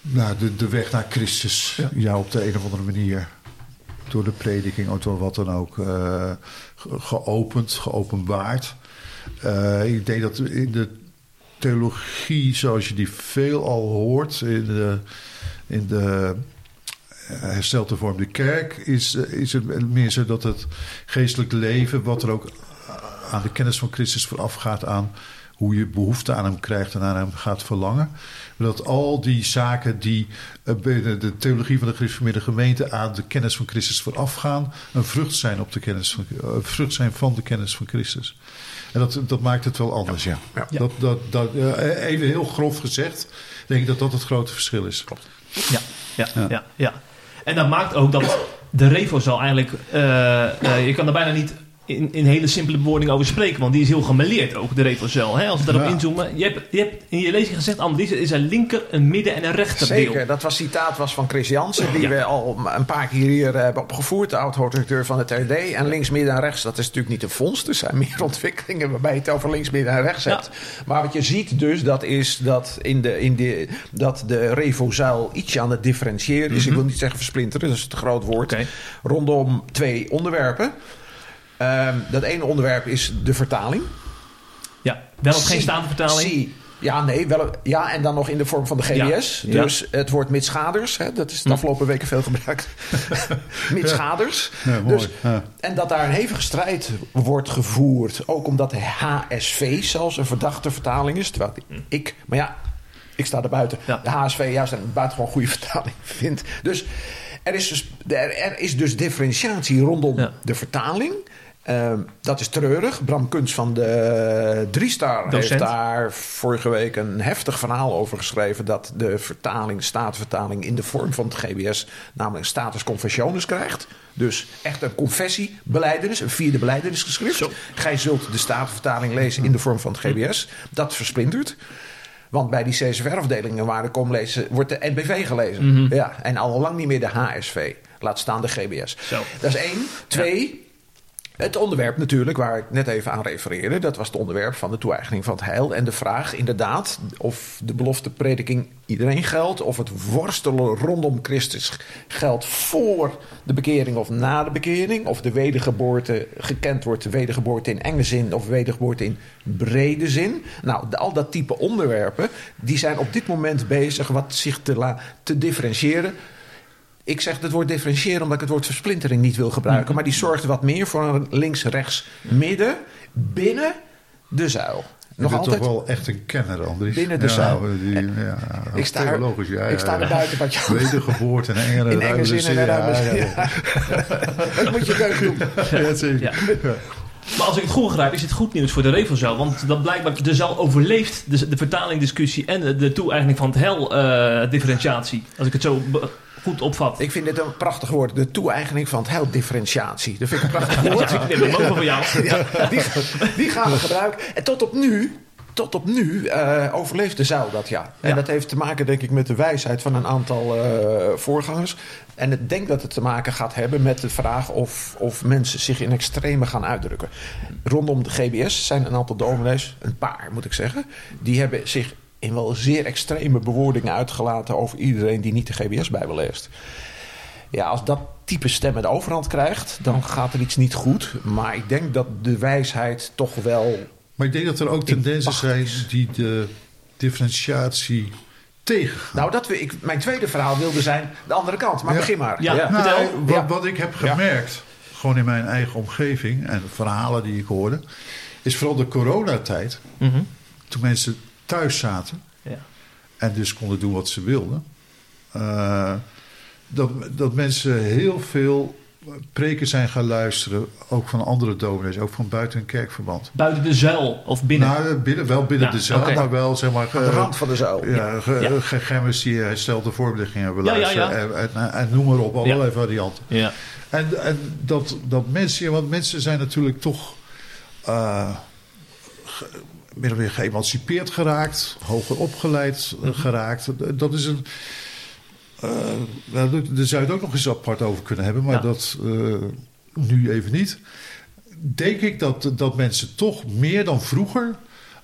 nou, de, de weg naar Christus ja. op de een of andere manier door de prediking of door wat dan ook eh, ge- geopend, geopenbaard. Eh, ik denk dat in de theologie, zoals je die veel al hoort in de, in de eh, kerk, is, is het meer zo dat het geestelijk leven, wat er ook aan de kennis van Christus voorafgaat aan hoe je behoefte aan hem krijgt en aan hem gaat verlangen. Dat al die zaken die eh, binnen de theologie van de gereformeerde gemeente aan de kennis van Christus voorafgaan, een vrucht zijn, op de kennis van, eh, een vrucht zijn van de kennis van Christus. En dat, dat maakt het wel anders, ja. Ja. Dat, dat, dat, eh, even heel grof gezegd, denk ik dat dat het grote verschil is. Klopt. Ja, ja, Ja. ja. ja, En dat maakt ook dat de Revo-zaal eigenlijk... eh, eh, je kan er bijna niet in, in hele simpele bewoordingen over spreken. Want die is heel gemêleerd ook, de Revo-zaal. hè, Als we daarop Ja. inzoomen. Je hebt, je hebt in je lezing gezegd, Annelies, er is een linker, een midden en een rechterdeel. Zeker, dat was citaat was van Chris Jansen, die Ja. we al een paar keer hier eh, hebben opgevoerd, de oud-hoofdredacteur van het RD. En links, midden en rechts, dat is natuurlijk niet een fonds, er zijn meer ontwikkelingen waarbij je het over links, midden en rechts Ja. hebt. Maar wat je ziet dus, dat is dat, in de, in de, dat de Revo-zuil ietsje aan het differentiëren is. Ik wil niet zeggen versplinteren, dat is te groot woord. Rondom twee onderwerpen. Ehm, dat ene onderwerp is de vertaling. Ja, wel of geen staande vertaling. zie- Ja, nee, wel, ja, en dan nog in de vorm van de. Ja. Dus het woord mitschaders, hè, dat is de Hm. afgelopen weken veel gebruikt. mitschaders. Ja. Dus, en dat daar een hevige strijd wordt gevoerd. Ook omdat de HSV zelfs een verdachte vertaling is. Terwijl ik, maar ja, ik sta er buiten. De HSV juist een buitengewoon goede vertaling vindt. Dus er is dus, er, er is dus differentiatie rondom de vertaling. Ehm, dat is treurig. Bram Kunst van de Driestar heeft daar vorige week een heftig verhaal over geschreven. Dat de vertaling, de statenvertaling in de vorm van het GBS, namelijk status confessionis krijgt. Dus echt een confessie, beleidenis, een vierde beleidenisgeschrift. Gij zult de statenvertaling lezen in de vorm van het GBS. Dat versplintert. Want bij die CSR-afdelingen waar de kom lezen, wordt de NBV gelezen. Ja, en al lang niet meer de HSV. Laat staan de GBS. Zo. Dat is één. Twee. Het onderwerp natuurlijk, waar ik net even aan refereerde, dat was het onderwerp van de toe-eigening van het heil. En de vraag inderdaad of de belofte prediking iedereen geldt, of het worstelen rondom Christus geldt voor de bekering of na de bekering, of de wedergeboorte gekend wordt, de wedergeboorte in enge zin of wedergeboorte in brede zin. Nou, al dat type onderwerpen, die zijn op dit moment bezig wat zich te, la- te differentiëren. Ik zeg het woord differentiëren omdat ik het woord versplintering niet wil gebruiken. Maar die zorgt wat meer voor een links-rechts-midden binnen de zuil. Je Nog bent altijd. toch wel echt een kenner, Andries. Binnen de ja, zaal. Die, ja, Ik sta er- ja, ik sta er buiten wat je Wedergeboorte en engere in enge ruile zin en ja, ruime zin. ja, ja. Dat moet je keuze doen. Ja, zeker. Ja. Maar als ik het goed begrijp, is het goed nieuws voor de Revo-zaal. Want dat blijkbaar de zaal overleeft de, de vertalingdiscussie en de, de toe-eigening van het hel-differentiatie. als ik het zo goed opvat. Ik vind dit een prachtig woord. De toe-eigening van het heil differentiatie. Dat vind ik een prachtig woord. Ja, van jou. Ja, die, die gaan we gebruiken. En tot op nu, tot op nu eh, overleeft de zuil dat ja. En Ja. dat heeft te maken denk ik met de wijsheid van een aantal eh, voorgangers. En ik denk dat het te maken gaat hebben met de vraag of, of mensen zich in extreme gaan uitdrukken. Rondom de GBS zijn een aantal dominees, een paar moet ik zeggen, die hebben zich in wel zeer extreme bewoordingen uitgelaten over iedereen die niet de GBS-bijbel leest. Ja, als dat type stem de overhand krijgt, dan gaat er iets niet goed. Maar ik denk dat de wijsheid toch wel. Maar ik denk dat er ook tendensen zijn die de differentiatie tegengaan. Nou, dat we, ik, mijn tweede verhaal wilde zijn de andere kant. Maar Ja. begin maar. Ja. Nou, wat, ik heb Ja. gemerkt, gewoon in mijn eigen omgeving en de verhalen die ik hoorde, is vooral de coronatijd, Mhm. toen mensen thuis zaten Ja. en dus konden doen wat ze wilden, eh, dat, dat mensen heel veel preken zijn gaan luisteren, ook van andere dominees, ook van buiten een kerkverband. Buiten de zuil of binnen. Nou, binnen, wel binnen Ja, de zaal, oké. maar wel zeg maar. Aan de eh, rand van de zuil. Ja, ge- Ja. die herstelde vormligging hebben Ja, ja, luisteren. ja. En, en, en noem maar op, allerlei varianten. ja. En, en dat, dat mensen, want mensen zijn natuurlijk toch eh, min of meer geëmancipeerd geraakt, hoger opgeleid eh, geraakt. Dat is een. eh, nou, daar zou je het ook nog eens apart over kunnen hebben, maar Ja. dat eh, nu even niet. Denk ik dat, dat mensen toch meer dan vroeger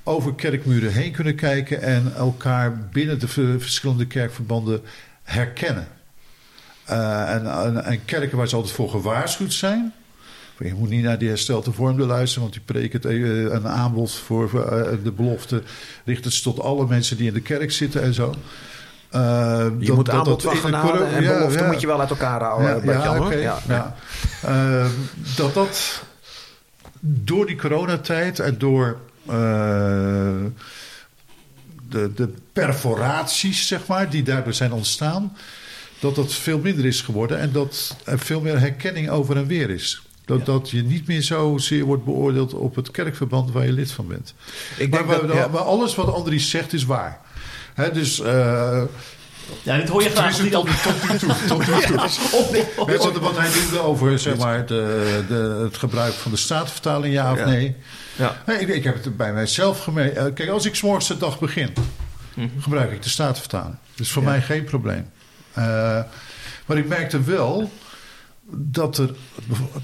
over kerkmuren heen kunnen kijken en elkaar binnen de ver- verschillende kerkverbanden herkennen. Eh, en, en, en kerken waar ze altijd voor gewaarschuwd zijn, Je moet niet naar die herstelde vorm luisteren, want die preken het, eh, een aanbod voor eh, de belofte. Richt het tot alle mensen die in de kerk zitten en zo. Eh, Je moet aanbod van genade en belofte ja. moet je wel uit elkaar houden. Ja, ja, hoor. oké, Ja, ja. Eh, dat dat door die coronatijd en door de, de perforaties, zeg maar, die daardoor zijn ontstaan, dat dat veel minder is geworden en dat er veel meer herkenning over en weer is. Dat, dat je niet meer zozeer wordt beoordeeld op het kerkverband waar je lid van bent. Ik Maar, denk dat, maar- ja. maar alles wat Andries zegt is waar. Hè, dus eh, Ja, dit hoor je graag. die tot, nu toe. Tot nu toe. Net wat, wat hij noemde over zeg maar, de, de, het gebruik van de statenvertaling, ja of Ja. nee. Ja. Nee, ik, ik heb het bij mijzelf gemerkt. Eh, Kijk, als ik 's morgens de dag begin, Mhm. gebruik ik de statenvertaling. Dus voor mij geen probleem. Eh, maar ik merkte wel dat er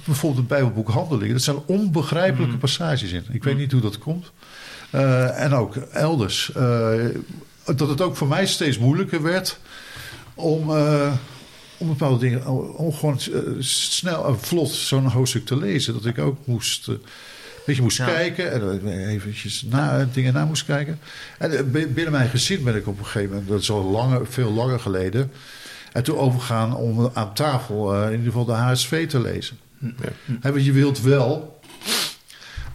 bijvoorbeeld het Bijbelboek Handelingen, dat zijn onbegrijpelijke Mhm. passages in. Ik weet niet hoe dat komt. Eh, en ook elders. eh, dat het ook voor mij steeds moeilijker werd om, eh, om bepaalde dingen, om gewoon snel en vlot zo'n hoofdstuk te lezen. Dat ik ook moest, een beetje moest Ja. kijken en eventjes na, dingen na moest kijken. En bi- binnen mijn gezin ben ik op een gegeven moment, dat is al langer, veel langer geleden, en toen overgaan om aan tafel eh, in ieder geval de HSV te lezen. Hè, want je wilt wel.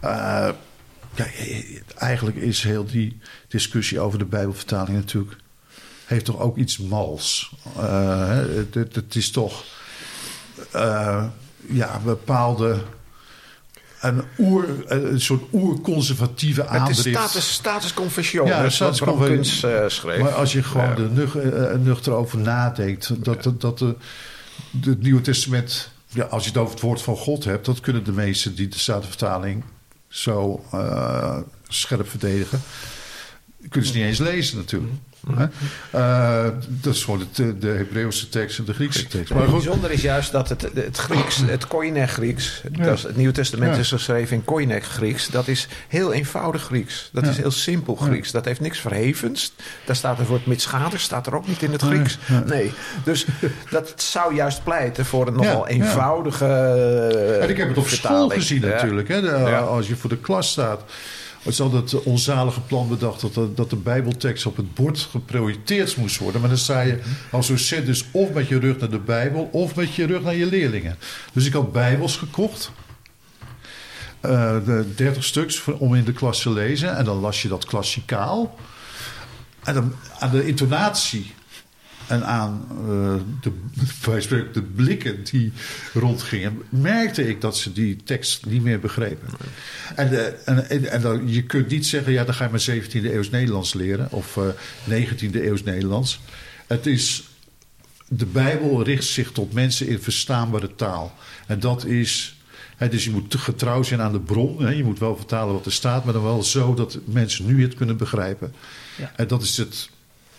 ja, eigenlijk is heel die discussie over de Bijbelvertaling natuurlijk. heeft toch ook iets mals. Hè, het, het, is toch. ja, bepaalde. Een, oer, een soort oerconservatieve Het is aandrift. status, status confession. Ja, wat status. Kuns, eh, schreef. Maar als je gewoon er nug, eh, nuchter over nadenkt, dat, dat, dat de, de- het Nieuwe Testament, ja, als je het over het woord van God hebt, dat kunnen de meesten die de Statenvertaling zo eh, scherp verdedigen, kunnen ze niet eens lezen natuurlijk. Hè? Eh, dat is gewoon de, de Hebreeuwse tekst en de Griekse tekst. Maar het bijzondere is juist dat het, het Grieks, het Koine Grieks, Ja. dat is- het Nieuwe Testament Ja. is geschreven in Koine Grieks, dat is heel eenvoudig Grieks. Dat Ja. is heel simpel Grieks. Dat heeft niks verhevens. Daar staat het woord mitschader, staat er ook niet in het Grieks. nee. Dus dat zou juist pleiten voor een nogal eenvoudige eh, En ik heb het op school vertaling. gezien natuurlijk. Hè? De-. Als je voor de klas staat. Is altijd het onzalige plan bedacht dat de, dat de Bijbeltekst op het bord geprojecteerd moest worden. Maar dan sta je als docent dus of met je rug naar de Bijbel of met je rug naar je leerlingen. Dus ik had Bijbels gekocht. Eh, de 30 stuks om in de klas te lezen. En dan las je dat klassikaal. En dan aan de intonatie en aan eh, de, spreken, de blikken die rondgingen, merkte ik dat ze die tekst niet meer begrepen. En, eh, en, en, en dan, je kunt niet zeggen, ja, dan ga je maar 17e eeuws Nederlands leren of eh 19e eeuws Nederlands. Het is, de Bijbel richt zich tot mensen in verstaanbare taal. En dat is. Hè, dus je moet getrouw zijn aan de bron. Hè. Je moet wel vertalen wat er staat, maar dan wel zo dat mensen nu het kunnen begrijpen. Ja. En dat is het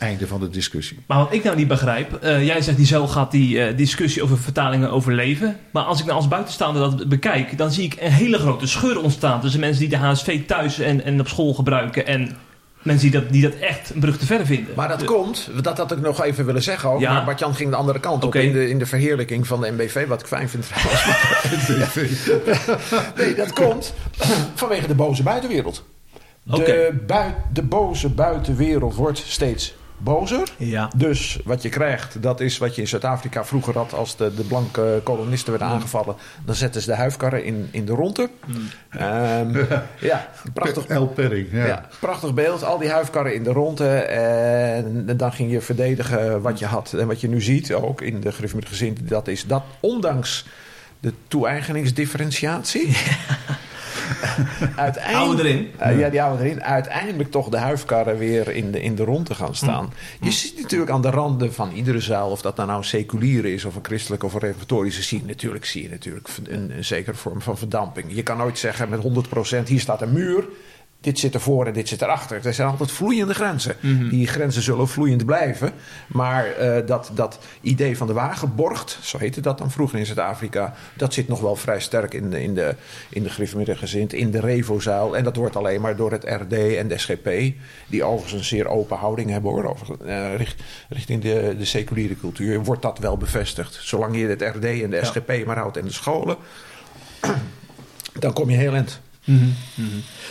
einde van de discussie. Maar wat ik nou niet begrijp, eh, jij zegt die zo gaat die eh, discussie over vertalingen overleven. Maar als ik nou als buitenstaander dat bekijk, dan zie ik een hele grote scheur ontstaan tussen mensen die de HSV thuis en, en op school gebruiken en mensen die dat, die dat echt een brug te ver vinden. Maar dat De- komt, dat had ik nog even willen zeggen ook. Ja. Maar Bart-Jan ging de andere kant Oké. op in de, in de verheerlijking van de MBV, wat ik fijn vind trouwens. nee, dat komt vanwege de boze buitenwereld. De, bui- de boze buitenwereld wordt steeds bozer. Ja. Dus wat je krijgt, dat is wat je in Zuid-Afrika vroeger had als de, de blanke kolonisten werden aangevallen. Dan zetten ze de huifkarren in, in de ronde. Ehm, ja, prachtig. El Perring, ja. Ja. prachtig beeld. Al die huifkarren in de ronde. En dan ging je verdedigen wat je had. En wat je nu ziet, ook in de gereformeerde gezin, dat is dat ondanks de toe-eigeningsdifferentiatie. uiteindelijk, Houden erin. Eh, ja, die houden erin. Uiteindelijk toch de huifkarren weer in de, in de rond te gaan staan. Je ziet natuurlijk aan de randen van iedere zaal, of dat nou, nou een seculiere is, of een christelijke of een reformatorische, zie je natuurlijk, zie je natuurlijk een, een zekere vorm van verdamping. Je kan nooit zeggen met 100% hier staat een muur. Dit zit ervoor en dit zit erachter. Er zijn altijd vloeiende grenzen. Die grenzen zullen vloeiend blijven. Maar eh, dat, dat idee van de wagenborgt, zo heette dat dan vroeger in Zuid-Afrika, dat zit nog wel vrij sterk in de, in de, in de gezind, in de Revozaal. En dat wordt alleen maar door het RD en de SGP, die overigens een zeer open houding hebben hoor, over, eh, richt- richting de, de seculiere cultuur, wordt dat wel bevestigd. Zolang je het RD en de SGP maar houdt en de scholen. Dan kom je heel eind. Mhm, mhm.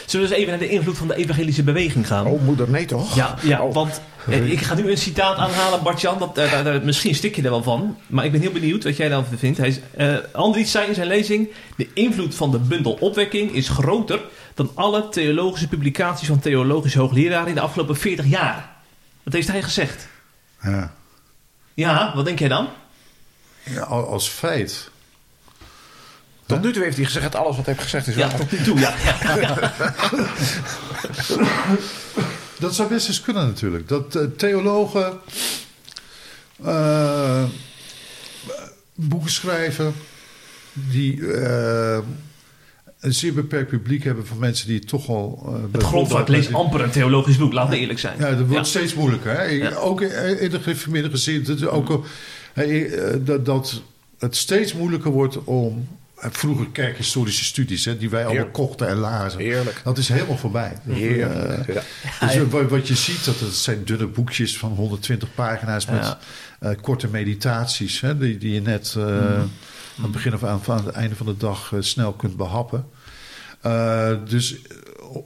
Zullen we eens even naar de invloed van de evangelische beweging gaan? Oh, moeder, nee toch? Ja, ja Oh. want eh, ik ga nu een citaat aanhalen, Bart-Jan. Dat, eh, daar- misschien stik je er wel van. Maar ik ben heel benieuwd wat jij daarvan vindt. Hij is, eh, Andries zei in zijn lezing... De invloed van de bundel Opwekking is groter... dan alle theologische publicaties van theologische hoogleraren... in de afgelopen 40 jaar. Dat heeft hij gezegd. Ja. Ja, wat denk jij dan? Ja, al- als feit. Tot nu toe heeft hij gezegd dat alles wat hij heeft gezegd is Ja, waar. tot nu toe, ja. Dat zou best eens kunnen natuurlijk. Dat eh, theologen eh, boeken schrijven die eh, een zeer beperkt publiek hebben van mensen die toch al... eh, Het grondvlak leest amper een theologisch boek, laten we eerlijk zijn. Ja, dat wordt Ja. steeds moeilijker. Hè? Ja. Ook in, de gereformeerde gezin. Dat, ook, eh, dat, dat het steeds moeilijker wordt om... eh, Vroeger kerkhistorische studies, hè, die wij allemaal Heerlijk. kochten en lazen. Heerlijk. Dat is helemaal voorbij. Eh, Heerlijk. Ja. dus eh, wat, je ziet, dat het zijn dunne boekjes van 120 pagina's met Ja. eh, korte meditaties, hè, die, die je net eh, aan het begin of aan, aan het einde van de dag snel kunt behappen. Eh, dus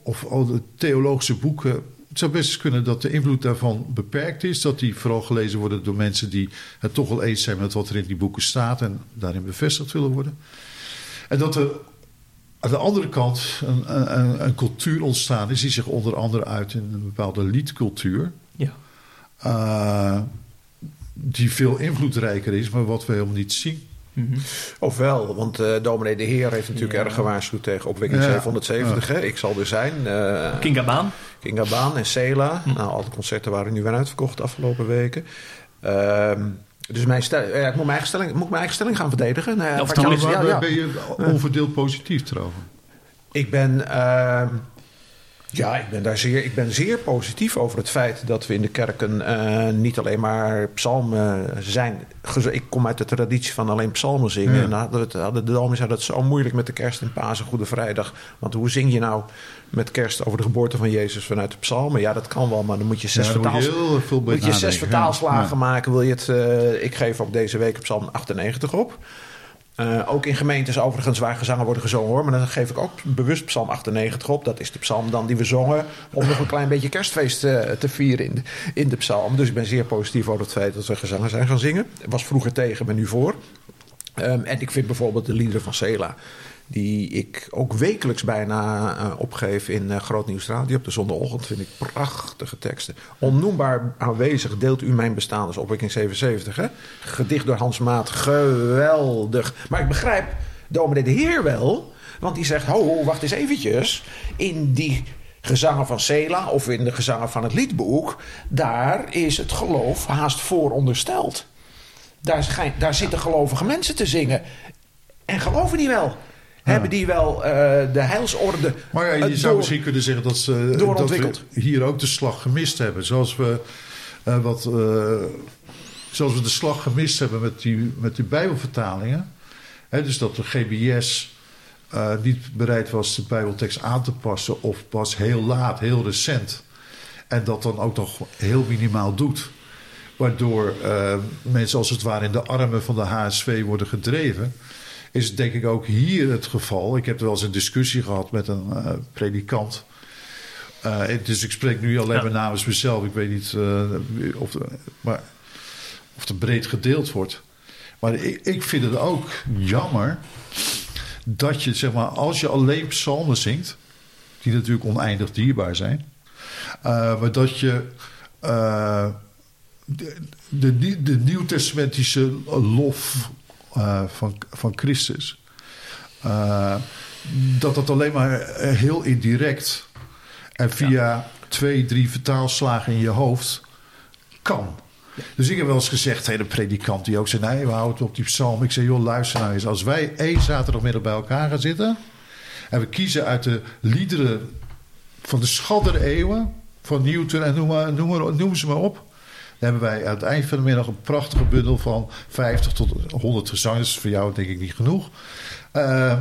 of al de theologische boeken. Het zou best kunnen dat de invloed daarvan beperkt is. Dat die vooral gelezen worden door mensen die het toch wel eens zijn met wat er in die boeken staat en daarin bevestigd willen worden. En dat er aan de andere kant een, een, een cultuur ontstaan is die zich onder andere uit in een bepaalde liedcultuur. Ja. eh, die veel invloedrijker is, maar wat we helemaal niet zien. Mhm. Ofwel, want eh dominee De Heer heeft natuurlijk Ja. erg gewaarschuwd tegen opwekking Ja. 770. Hè? Ik zal er zijn. eh Kinga Baan. Kinga Baan en Sela. Nou, alle concerten waren nu weer uitverkocht de afgelopen weken. Ehm, dus mijn stel, ja, ik moet mijn, eigen stelling, moet ik mijn eigen stelling gaan verdedigen. Nou, je eens. al- Waar ja, ja. ben je onverdeeld positief trouwens? Ik ben, ehm, ja, ik ben daar zeer, ik ben zeer positief over het feit dat we in de kerken eh, niet alleen maar psalmen zijn. Ik kom uit de traditie van alleen psalmen zingen. Ja. En hadden, we het, hadden de dominees hadden het zo moeilijk met de kerst en Pasen, Goede Vrijdag. Want hoe zing je nou met kerst over de geboorte van Jezus vanuit de psalmen? Ja, dat kan wel, maar dan moet je zes Ja, moet je Moet zes vertaalslagen Ja. maken? Wil je het? eh, ik geef ook deze week Psalm 98 op. Eh, ook in gemeentes overigens waar gezangen worden gezongen hoor. Maar dan geef ik ook bewust Psalm 98 op. Dat is de psalm dan die we zongen. Om nog een klein beetje kerstfeest eh, te vieren in de, in de psalm. Dus ik ben zeer positief over het feit dat we gezangen zijn gaan zingen. Was vroeger tegen, ben nu voor. Ehm, en ik vind bijvoorbeeld de liederen van Sela. Die ik ook wekelijks bijna eh, opgeef in eh Groot Nieuws Radio op de zondagochtend. Vind ik prachtige teksten. Onnoembaar aanwezig deelt u mijn bestaan. Is opwekking 77. Hè? Gedicht door Hans Maat. Geweldig. Maar ik begrijp dominee de Heer wel. Want die zegt, ho, wacht eens eventjes. In die gezangen van Sela of in de gezangen van het liedboek... daar is het geloof haast voorondersteld. Daar, schijn- daar zitten gelovige mensen te zingen. En geloven die wel? Hebben die wel eh, de heilsorde Maar ja, je eh, zou misschien kunnen zeggen dat, ze, dat doorontwikkeld. we hier ook de slag gemist hebben. Zoals we, eh, wat, eh, zoals we de slag gemist hebben met die, met die Bijbelvertalingen. Hè, dus dat de GBS eh, niet bereid was de Bijbeltekst aan te passen, of pas heel laat, heel recent. En dat dan ook nog heel minimaal doet. Waardoor eh, mensen als het ware in de armen van de HSV worden gedreven. Is denk ik ook hier het geval. Ik heb er wel eens een discussie gehad met een eh, predikant. Eh, dus ik spreek nu alleen Ja. maar namens mezelf. Ik weet niet eh, of, maar, of het breed gedeeld wordt. Maar ik, ik vind het ook jammer dat je, zeg maar, als je alleen psalmen zingt, die natuurlijk oneindig dierbaar zijn, maar dat je de, de, de nieuwtestamentische lof eh, van, van Christus, eh, dat dat alleen maar eh, heel indirect en via twee, drie vertaalslagen in je hoofd kan. Dus ik heb wel eens gezegd tegen de predikant die ook zei: nee, we houden het op die psalm. Ik zei: joh, luister nou eens. Als wij één zaterdagmiddag bij elkaar gaan zitten. en we kiezen uit de liederen van de schaddereeuwen. van Newton en noem, maar, noem, maar, noem ze maar op. Dan hebben wij aan het eind van de middag een prachtige bundel van 50 tot 100 gezangen. Voor jou denk ik niet genoeg. Eh,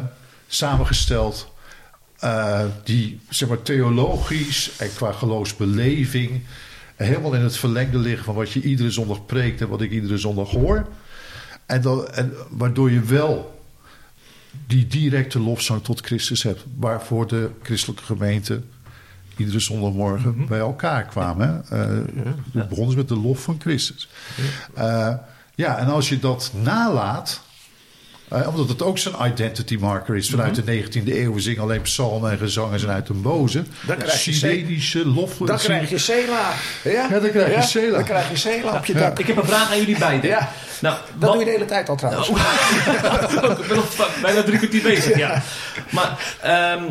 samengesteld. eh, die zeg maar theologisch en qua geloofsbeleving helemaal in het verlengde liggen van wat je iedere zondag preekt en wat ik iedere zondag hoor. En, dan, en waardoor je wel die directe lofzang tot Christus hebt. Waarvoor de christelijke gemeente iedere zondagmorgen bij elkaar kwamen. hè. Eh, Het begon dus met de lof van Christus. Eh, ja, en als je dat nalaat. eh, omdat het ook zo'n identity marker is vanuit de 19e eeuw. We zingen alleen psalmen en gezangen zijn uit de boze. Dan krijg je Sirenische lof. Dan krijg je Sela. Ja, Ja, dan krijg je Sela. Dan krijg je Sela op je dak. Ik heb een vraag aan jullie beiden. Ja. Nou, Dat wat- doe je de hele tijd al trouwens. ik ben nog bijna drie kwartier bezig, ja. Maar ehm,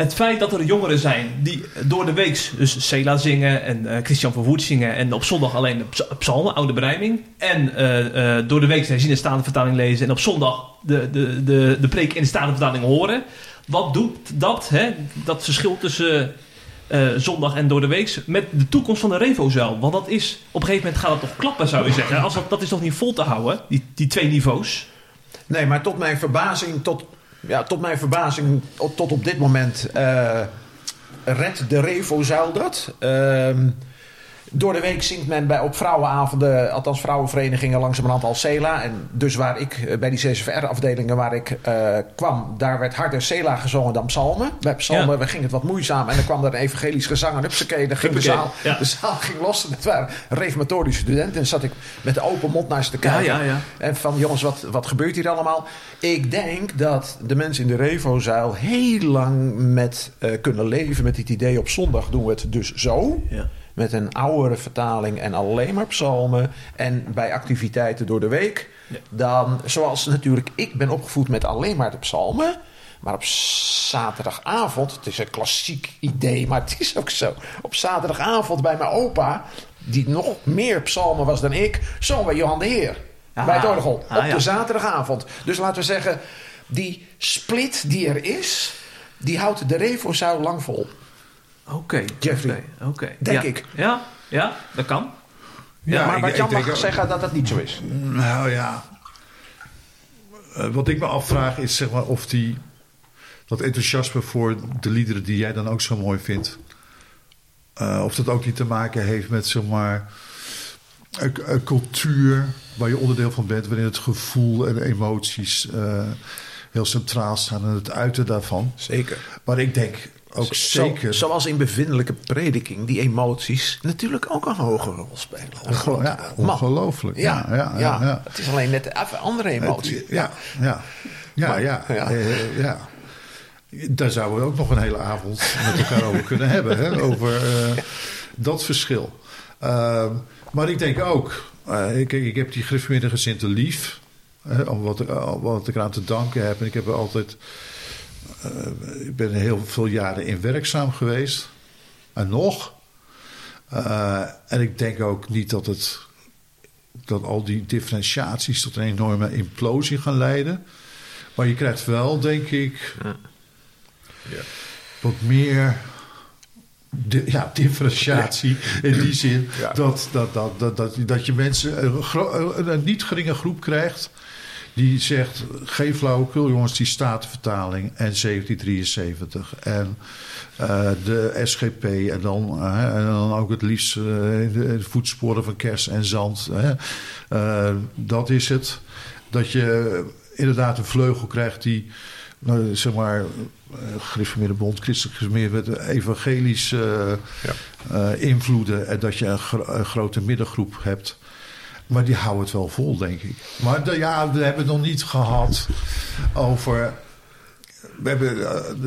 het feit dat er jongeren zijn die door de week dus Sela zingen en eh, Christian van Woert zingen en op zondag alleen de ps- psalmen, oude berijming. En eh, eh, door de week zijn zien de Statenvertaling lezen en op zondag de, de, de, de preek in de Statenvertaling horen. Wat doet dat, hè, dat verschil tussen zondag en door de week met de toekomst van de Revozuil? Want dat is, op een gegeven moment gaat het toch klappen zou je zeggen. Als dat, dat is toch niet vol te houden, die, die twee niveaus? Nee, maar tot mijn verbazing, tot, ja, tot mijn verbazing, tot, op dit moment eh redt de Revo-zuil dat. Door de week zingt men bij, op vrouwenavonden, althans vrouwenverenigingen, langzamerhand al Sela. En dus waar ik, eh, bij die CCVR-afdelingen waar ik eh, kwam, daar werd harder Sela gezongen dan psalmen. Bij psalmen Ja. ging het wat moeizaam en dan kwam er een evangelisch gezang en dan ging de zaal, ja. de zaal ging los. En het waren reformatorische studenten en zat ik met de open mond naar ze te kijken. Ja. En van jongens, wat, wat gebeurt hier allemaal? Ik denk dat de mensen in de Revo-zuil heel lang met eh, kunnen leven met het idee op zondag doen we het dus zo. Ja. Met een oudere vertaling en alleen maar psalmen. En bij activiteiten door de week. Ja. Dan, zoals natuurlijk ik ben opgevoed met alleen maar de psalmen. Maar op zaterdagavond, het is een klassiek idee, maar het is ook zo. Op zaterdagavond bij mijn opa, die nog meer psalmen was dan ik, zongen we Johan de Heer. Ah. bij het orgel. Ah, op ja. de zaterdagavond. Dus laten we zeggen, die split die er is, die houdt de Revo lang vol. Oké. Jeffrey. Oké. Denk Ja. ik. Ja, ja, dat kan. Ja, maar ik- wat Jan mag zeggen dat dat niet zo is. Nou ja. Eh, wat ik me afvraag is zeg maar of die. dat enthousiasme voor de liederen die jij dan ook zo mooi vindt. eh, of dat ook niet te maken heeft met zeg maar. Een, een cultuur waar je onderdeel van bent, waarin het gevoel en emoties eh, heel centraal staan en het uiten daarvan. Zeker. Maar ik denk ook Zo- zeker. zoals in bevindelijke prediking, die emoties natuurlijk ook een hoge rol spelen. Een Onge- grote ja, ongelooflijk. Ja, Ja, ja, ja, ja. Het is alleen net een andere emotie. Het- ja, ja. Ja, Maar- ja. ja. eh, ja. Daar zouden we ook nog een hele avond met elkaar over kunnen hebben. Hè? Over eh, dat verschil. Ehm, maar ik denk ook... eh, ik, ik heb die gereformeerde gezinten lief. Hè, om wat, eh, wat ik eraan te danken heb. En ik heb er altijd... eh, ik ben heel veel jaren in werkzaam geweest. En nog. Eh, en ik denk ook niet dat het dat al die differentiaties tot een enorme implosie gaan leiden. Maar je krijgt wel, denk ik, wat meer di- ja, differentiatie. In die zin Ja. dat, dat, dat, dat, dat, dat je mensen, een, gro- een, een niet geringe groep krijgt. Die zegt, geen flauwekul jongens, die statenvertaling en 1773 en eh, de SGP en dan, eh, en dan ook het liefst in de, voetsporen van kers en zand. hè. Dat is het. Dat je inderdaad een vleugel krijgt die, nou, zeg maar, gereformeerde bond, christelijk gereformeerde, evangelisch eh, eh, invloeden. En dat je een, gro- een grote middengroep hebt. Maar die houden het wel vol, denk ik. Maar de, ja, we hebben het nog niet gehad over. We hebben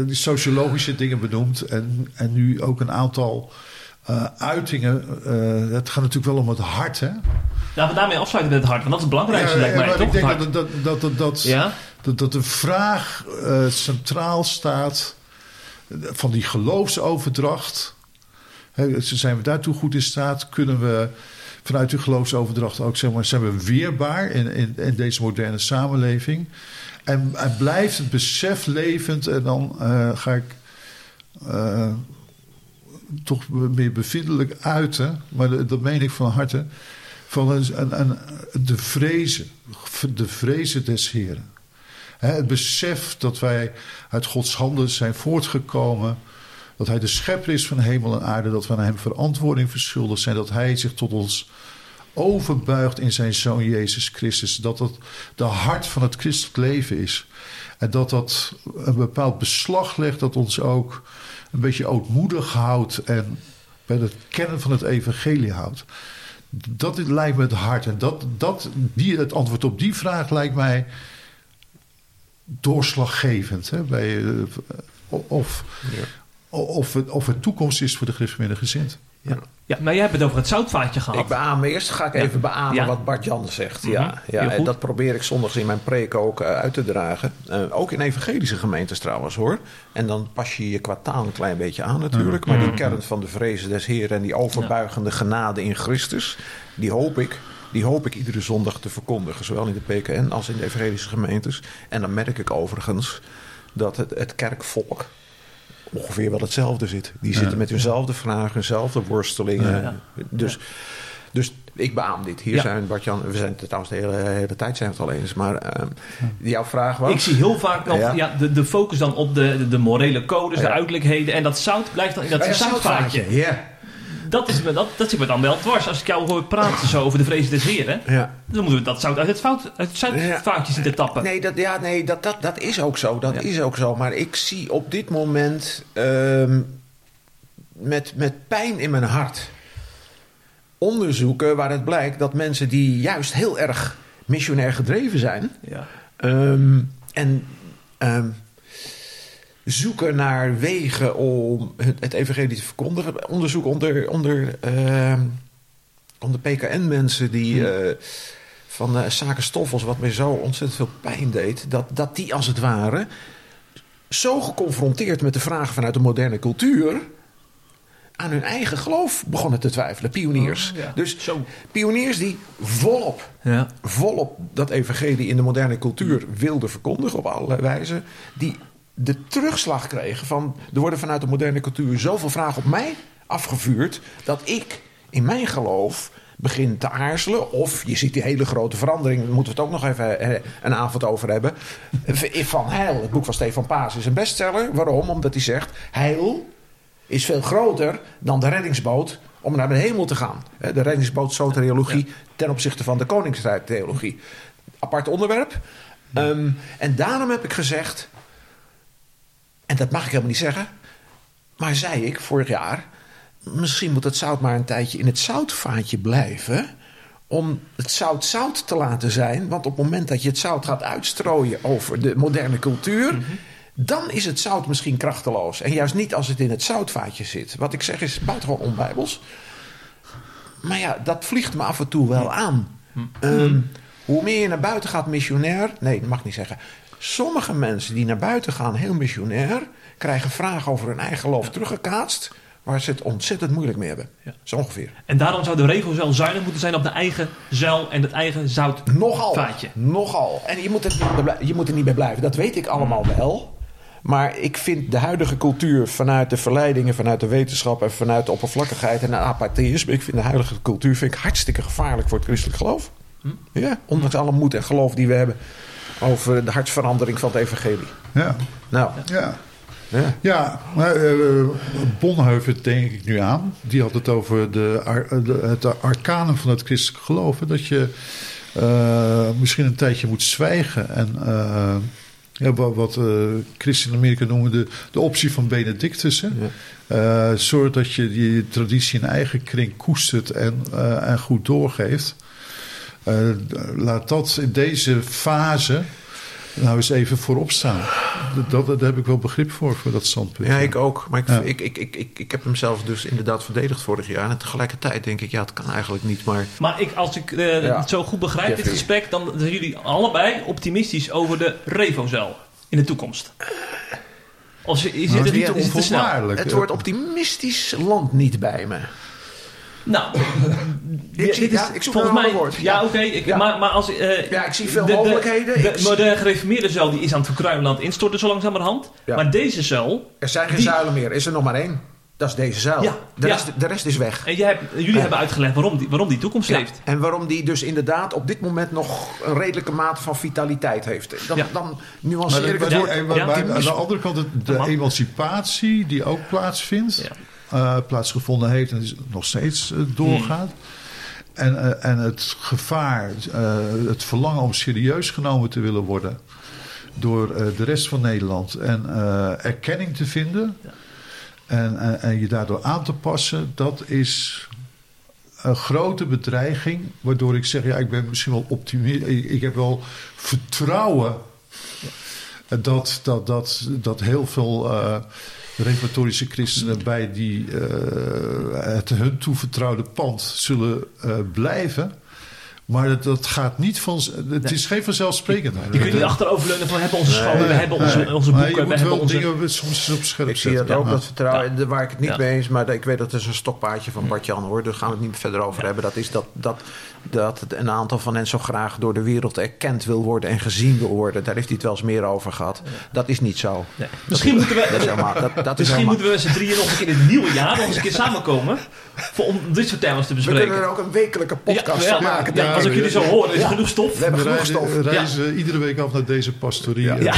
de sociologische dingen benoemd. En, en nu ook een aantal eh, uitingen. eh, het gaat natuurlijk wel om het hart, hè? Laten we daarmee afsluiten met het hart, want dat is het belangrijkste, lijkt mij, maar toch? ik denk dat, dat, dat, dat, dat, Ja? dat, dat de vraag centraal staat van die geloofsoverdracht. Hè, zijn we daartoe goed in staat? Kunnen we vanuit die geloofsoverdracht ook, zeg maar, zijn we weerbaar in, in, in deze moderne samenleving? En, en blijft het besef levend en dan eh, ga ik eh, toch meer bevindelijk uiten, maar dat, meen ik van harte, van de vrezen, de vrezen des Heren. Het besef dat wij uit Gods handen zijn voortgekomen. Dat Hij de schepper is van hemel en aarde. Dat we aan Hem verantwoording verschuldigd zijn. Dat Hij zich tot ons overbuigt in zijn zoon Jezus Christus. Dat dat de hart van het christelijk leven is. En dat dat een bepaald beslag legt dat ons ook een beetje ootmoedig houdt en bij het kennen van het evangelie houdt. Dat lijkt me het hart. En dat, dat, die, het antwoord op die vraag lijkt mij doorslaggevend. Hè, bij, eh, of, of, het, of het toekomst is voor de gereformeerde gezind. Ja. Ja, maar jij hebt het over het zoutvaatje gehad. Ik beaam eerst, ga ik Ja. even beamen Ja. wat Bart Jan zegt. Mhm. Ja, ja, en dat probeer ik zondags in mijn preek ook eh, uit te dragen. Eh, ook in evangelische gemeentes trouwens hoor. En dan pas je je qua taal een klein beetje aan natuurlijk. Maar die kern van de vrezen des Heeren en die overbuigende genade in Christus... die hoop ik, die hoop ik iedere zondag te verkondigen. Zowel in de PKN als in de evangelische gemeentes. En dan merk ik overigens dat het, het kerkvolk ongeveer wel hetzelfde zit. Die zitten met hunzelfde vragen, hunzelfde worstelingen. Dus, dus ik beaam dit. Hier Ja. zijn Bart-Jan, we zijn het trouwens de hele, hele tijd zijn we het al eens. Maar ehm, jouw vraag was? Ik zie heel vaak nog Ja. ja. de, de focus dan op de, de, de morele codes, de uiterlijkheden. En dat zout blijft dan in dat Oh ja, zoutvaatje. Ja. Dat, is me, dat, dat zit me dan wel dwars. Als ik jou hoor praten zo over de vrezen des heren. ja. Dan moeten we dat zout uit het, fout, uit het zoutvaatje zitten tappen. Nee, dat, ja, nee dat, dat, dat is ook zo. Dat Ja. is ook zo. Maar ik zie op dit moment ehm, met, met pijn in mijn hart onderzoeken waar het blijkt dat mensen die juist heel erg missionair gedreven zijn. Ja. Ehm, en ehm, zoeken naar wegen om het, het evangelie te verkondigen. Onderzoek onder, onder, ehm, onder PKN-mensen die eh, van eh zaken stoffels, wat mij zo ontzettend veel pijn deed, dat, dat die als het ware zo geconfronteerd met de vragen vanuit de moderne cultuur aan hun eigen geloof begonnen te twijfelen. Pioniers. Oh, ja. Dus Zo. pioniers die volop Ja. volop dat evangelie in de moderne cultuur wilden verkondigen op allerlei wijzen, die de terugslag kregen van er worden vanuit de moderne cultuur zoveel vragen op mij afgevuurd dat ik in mijn geloof begin te aarzelen. Of je ziet die hele grote verandering, daar moeten we het ook nog even een avond over hebben. Van Heil, het boek van Stefan Paas is een bestseller. Waarom? Omdat hij zegt: Heil is veel groter dan de reddingsboot om naar de hemel te gaan. De reddingsboot soteriologie ten opzichte van de koningsrijdtheologie. Apart onderwerp. Ehm, en daarom heb ik gezegd, en dat mag ik helemaal niet zeggen, maar zei ik vorig jaar, misschien moet het zout maar een tijdje in het zoutvaatje blijven. Om het zout zout te laten zijn. Want op het moment dat je het zout gaat uitstrooien over de moderne cultuur. dan is het zout misschien krachteloos. En juist niet als het in het zoutvaatje zit. Wat ik zeg is buitengewoon onbijbels. Maar ja, dat vliegt me af en toe wel aan. Ehm, hoe meer je naar buiten gaat missionair. Nee, dat mag ik niet zeggen. Sommige mensen die naar buiten gaan heel missionair. krijgen vragen over hun eigen geloof teruggekaatst. waar ze het ontzettend moeilijk mee hebben. Ja. Zo ongeveer. En daarom zou de regel zuinig moeten zijn op de eigen zuil en het eigen zoutvaatje. Nogal. Nogal. En je moet, het je moet er niet bij blijven. Dat weet ik allemaal wel. Maar ik vind de huidige cultuur vanuit de verleidingen, vanuit de wetenschap en vanuit de oppervlakkigheid en de apatheïsme. Ik vind de huidige cultuur vind ik hartstikke gevaarlijk voor het christelijk geloof. Ja, ondanks alle moed en geloof die we hebben over de hartsverandering van het evangelie. Ja, Nou, ja. ja. Ja, maar eh, Bonhoeffer denk ik nu aan. Die had het over de, het arcanum van het christelijk geloof. hè, Dat je eh, misschien een tijdje moet zwijgen. En eh, ja, wat, wat christen in Amerika noemen de, de optie van Benedictus. Hè? Eh, zorg dat je die traditie in eigen kring koestert en, en goed doorgeeft. Eh, laat dat in deze fase nou eens even voorop staan. Dat, dat, daar heb ik wel begrip voor, voor dat standpunt. Ja, ik ook. Maar ik, Ja. ik, ik, ik, ik, ik heb hem zelf dus inderdaad verdedigd vorig jaar. En tegelijkertijd denk ik, ja, het kan eigenlijk niet. Maar Maar ik, als ik eh, Ja. het zo goed begrijp, dit gesprek, dan zijn jullie allebei optimistisch over de Revozel in de toekomst. Als, is Maar het het is niet het onvoorwaardelijk. het woord optimistisch landt niet bij me. Nou, Ik zie- dit ja, ik zoek volgens mij. woord. Ja, Ja. oké. maar, maar als. eh, Ja, ik zie veel de- de- mogelijkheden. De, Ik zie- moderne gereformeerde zuil die is aan het het instorten zo langzamerhand. Ja. Maar deze zuil. Er zijn geen Die- zuilen meer. Is er nog maar één. Dat is deze zuil. Ja, De, ja. rest, de rest is weg. En jij hebt, jullie Ja. hebben uitgelegd waarom die, waarom die toekomst Ja, heeft. En waarom die dus inderdaad op dit moment nog een redelijke mate van vitaliteit heeft. Dan, Ja. dan Maar, nuanceer ik maar- het woord. maar- maar aan de andere kant, de mag. emancipatie die ook plaatsvindt, Eh, plaatsgevonden heeft en is- nog steeds eh, doorgaat. En, eh, en het gevaar, het verlangen om serieus genomen te willen worden door de rest van Nederland en erkenning te vinden en, en, en je daardoor aan te passen, dat is een grote bedreiging. Waardoor ik zeg, ja, ik ben misschien wel optimistisch. Ik, ik heb wel vertrouwen dat, dat, dat, dat heel veel reformatorische christenen bij die, eh, het hun toevertrouwde pand zullen eh, blijven. Maar dat, dat gaat niet van. Het is geen vanzelfsprekendheid. Je kunt niet achteroverleunen van we hebben onze scholen, we hebben onze, onze Maar boeken, je we moet hebben wel onze... dingen soms op scherp Ik zie dat ook, Ja. dat vertrouwen. Ja. Waar ik het niet Ja. mee eens, maar ik weet dat het een stokpaardje van Bart-Jan hoor. Daar gaan we het niet verder over hebben. Dat is dat, dat, dat een aantal van hen zo graag door de wereld erkend wil worden en gezien wil worden. Daar heeft hij het wel eens meer over gehad. Dat is niet zo. Nee. Misschien moeten Dat is we, helemaal, dat, dat is misschien moeten we met z'n drieën nog een keer in het nieuwe jaar nog eens een keer samenkomen voor, om dit soort thema's te we kunnen bespreken. er ook een wekelijke podcast van ja, maken. Als ik. jullie zo hoor, is Ja. genoeg stof. We hebben We genoeg reizen, stof. reizen iedere week af naar deze pastorie. Ja. Ja.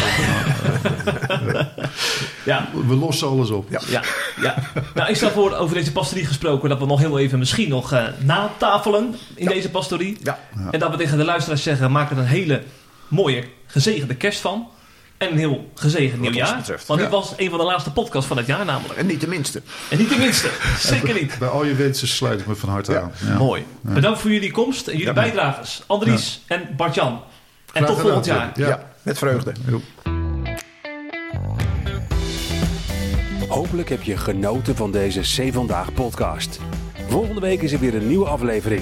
eh, Ja, we lossen alles op. Ja. ja, ja. Nou, ik stel voor over deze pastorie gesproken dat we nog heel even misschien nog eh natafelen in deze pastorie. Ja. En dat we tegen de luisteraars zeggen, maak er een hele mooie, gezegende kerst van. En een heel gezegend nieuwjaar. betreft. Want dit Ja. was een van de laatste podcasts van het jaar namelijk. En niet de minste. En niet de minste. Zeker niet. Bij al je wensen sluit ik me van harte Ja. aan. Ja. Mooi. Bedankt voor jullie komst en jullie Ja. bijdragers. Andries en Bart-Jan. En Graag tot gedaan, volgend jaar. Ja. met vreugde. Jo. Hopelijk heb je genoten van deze C Vandaag podcast. Volgende week is er weer een nieuwe aflevering.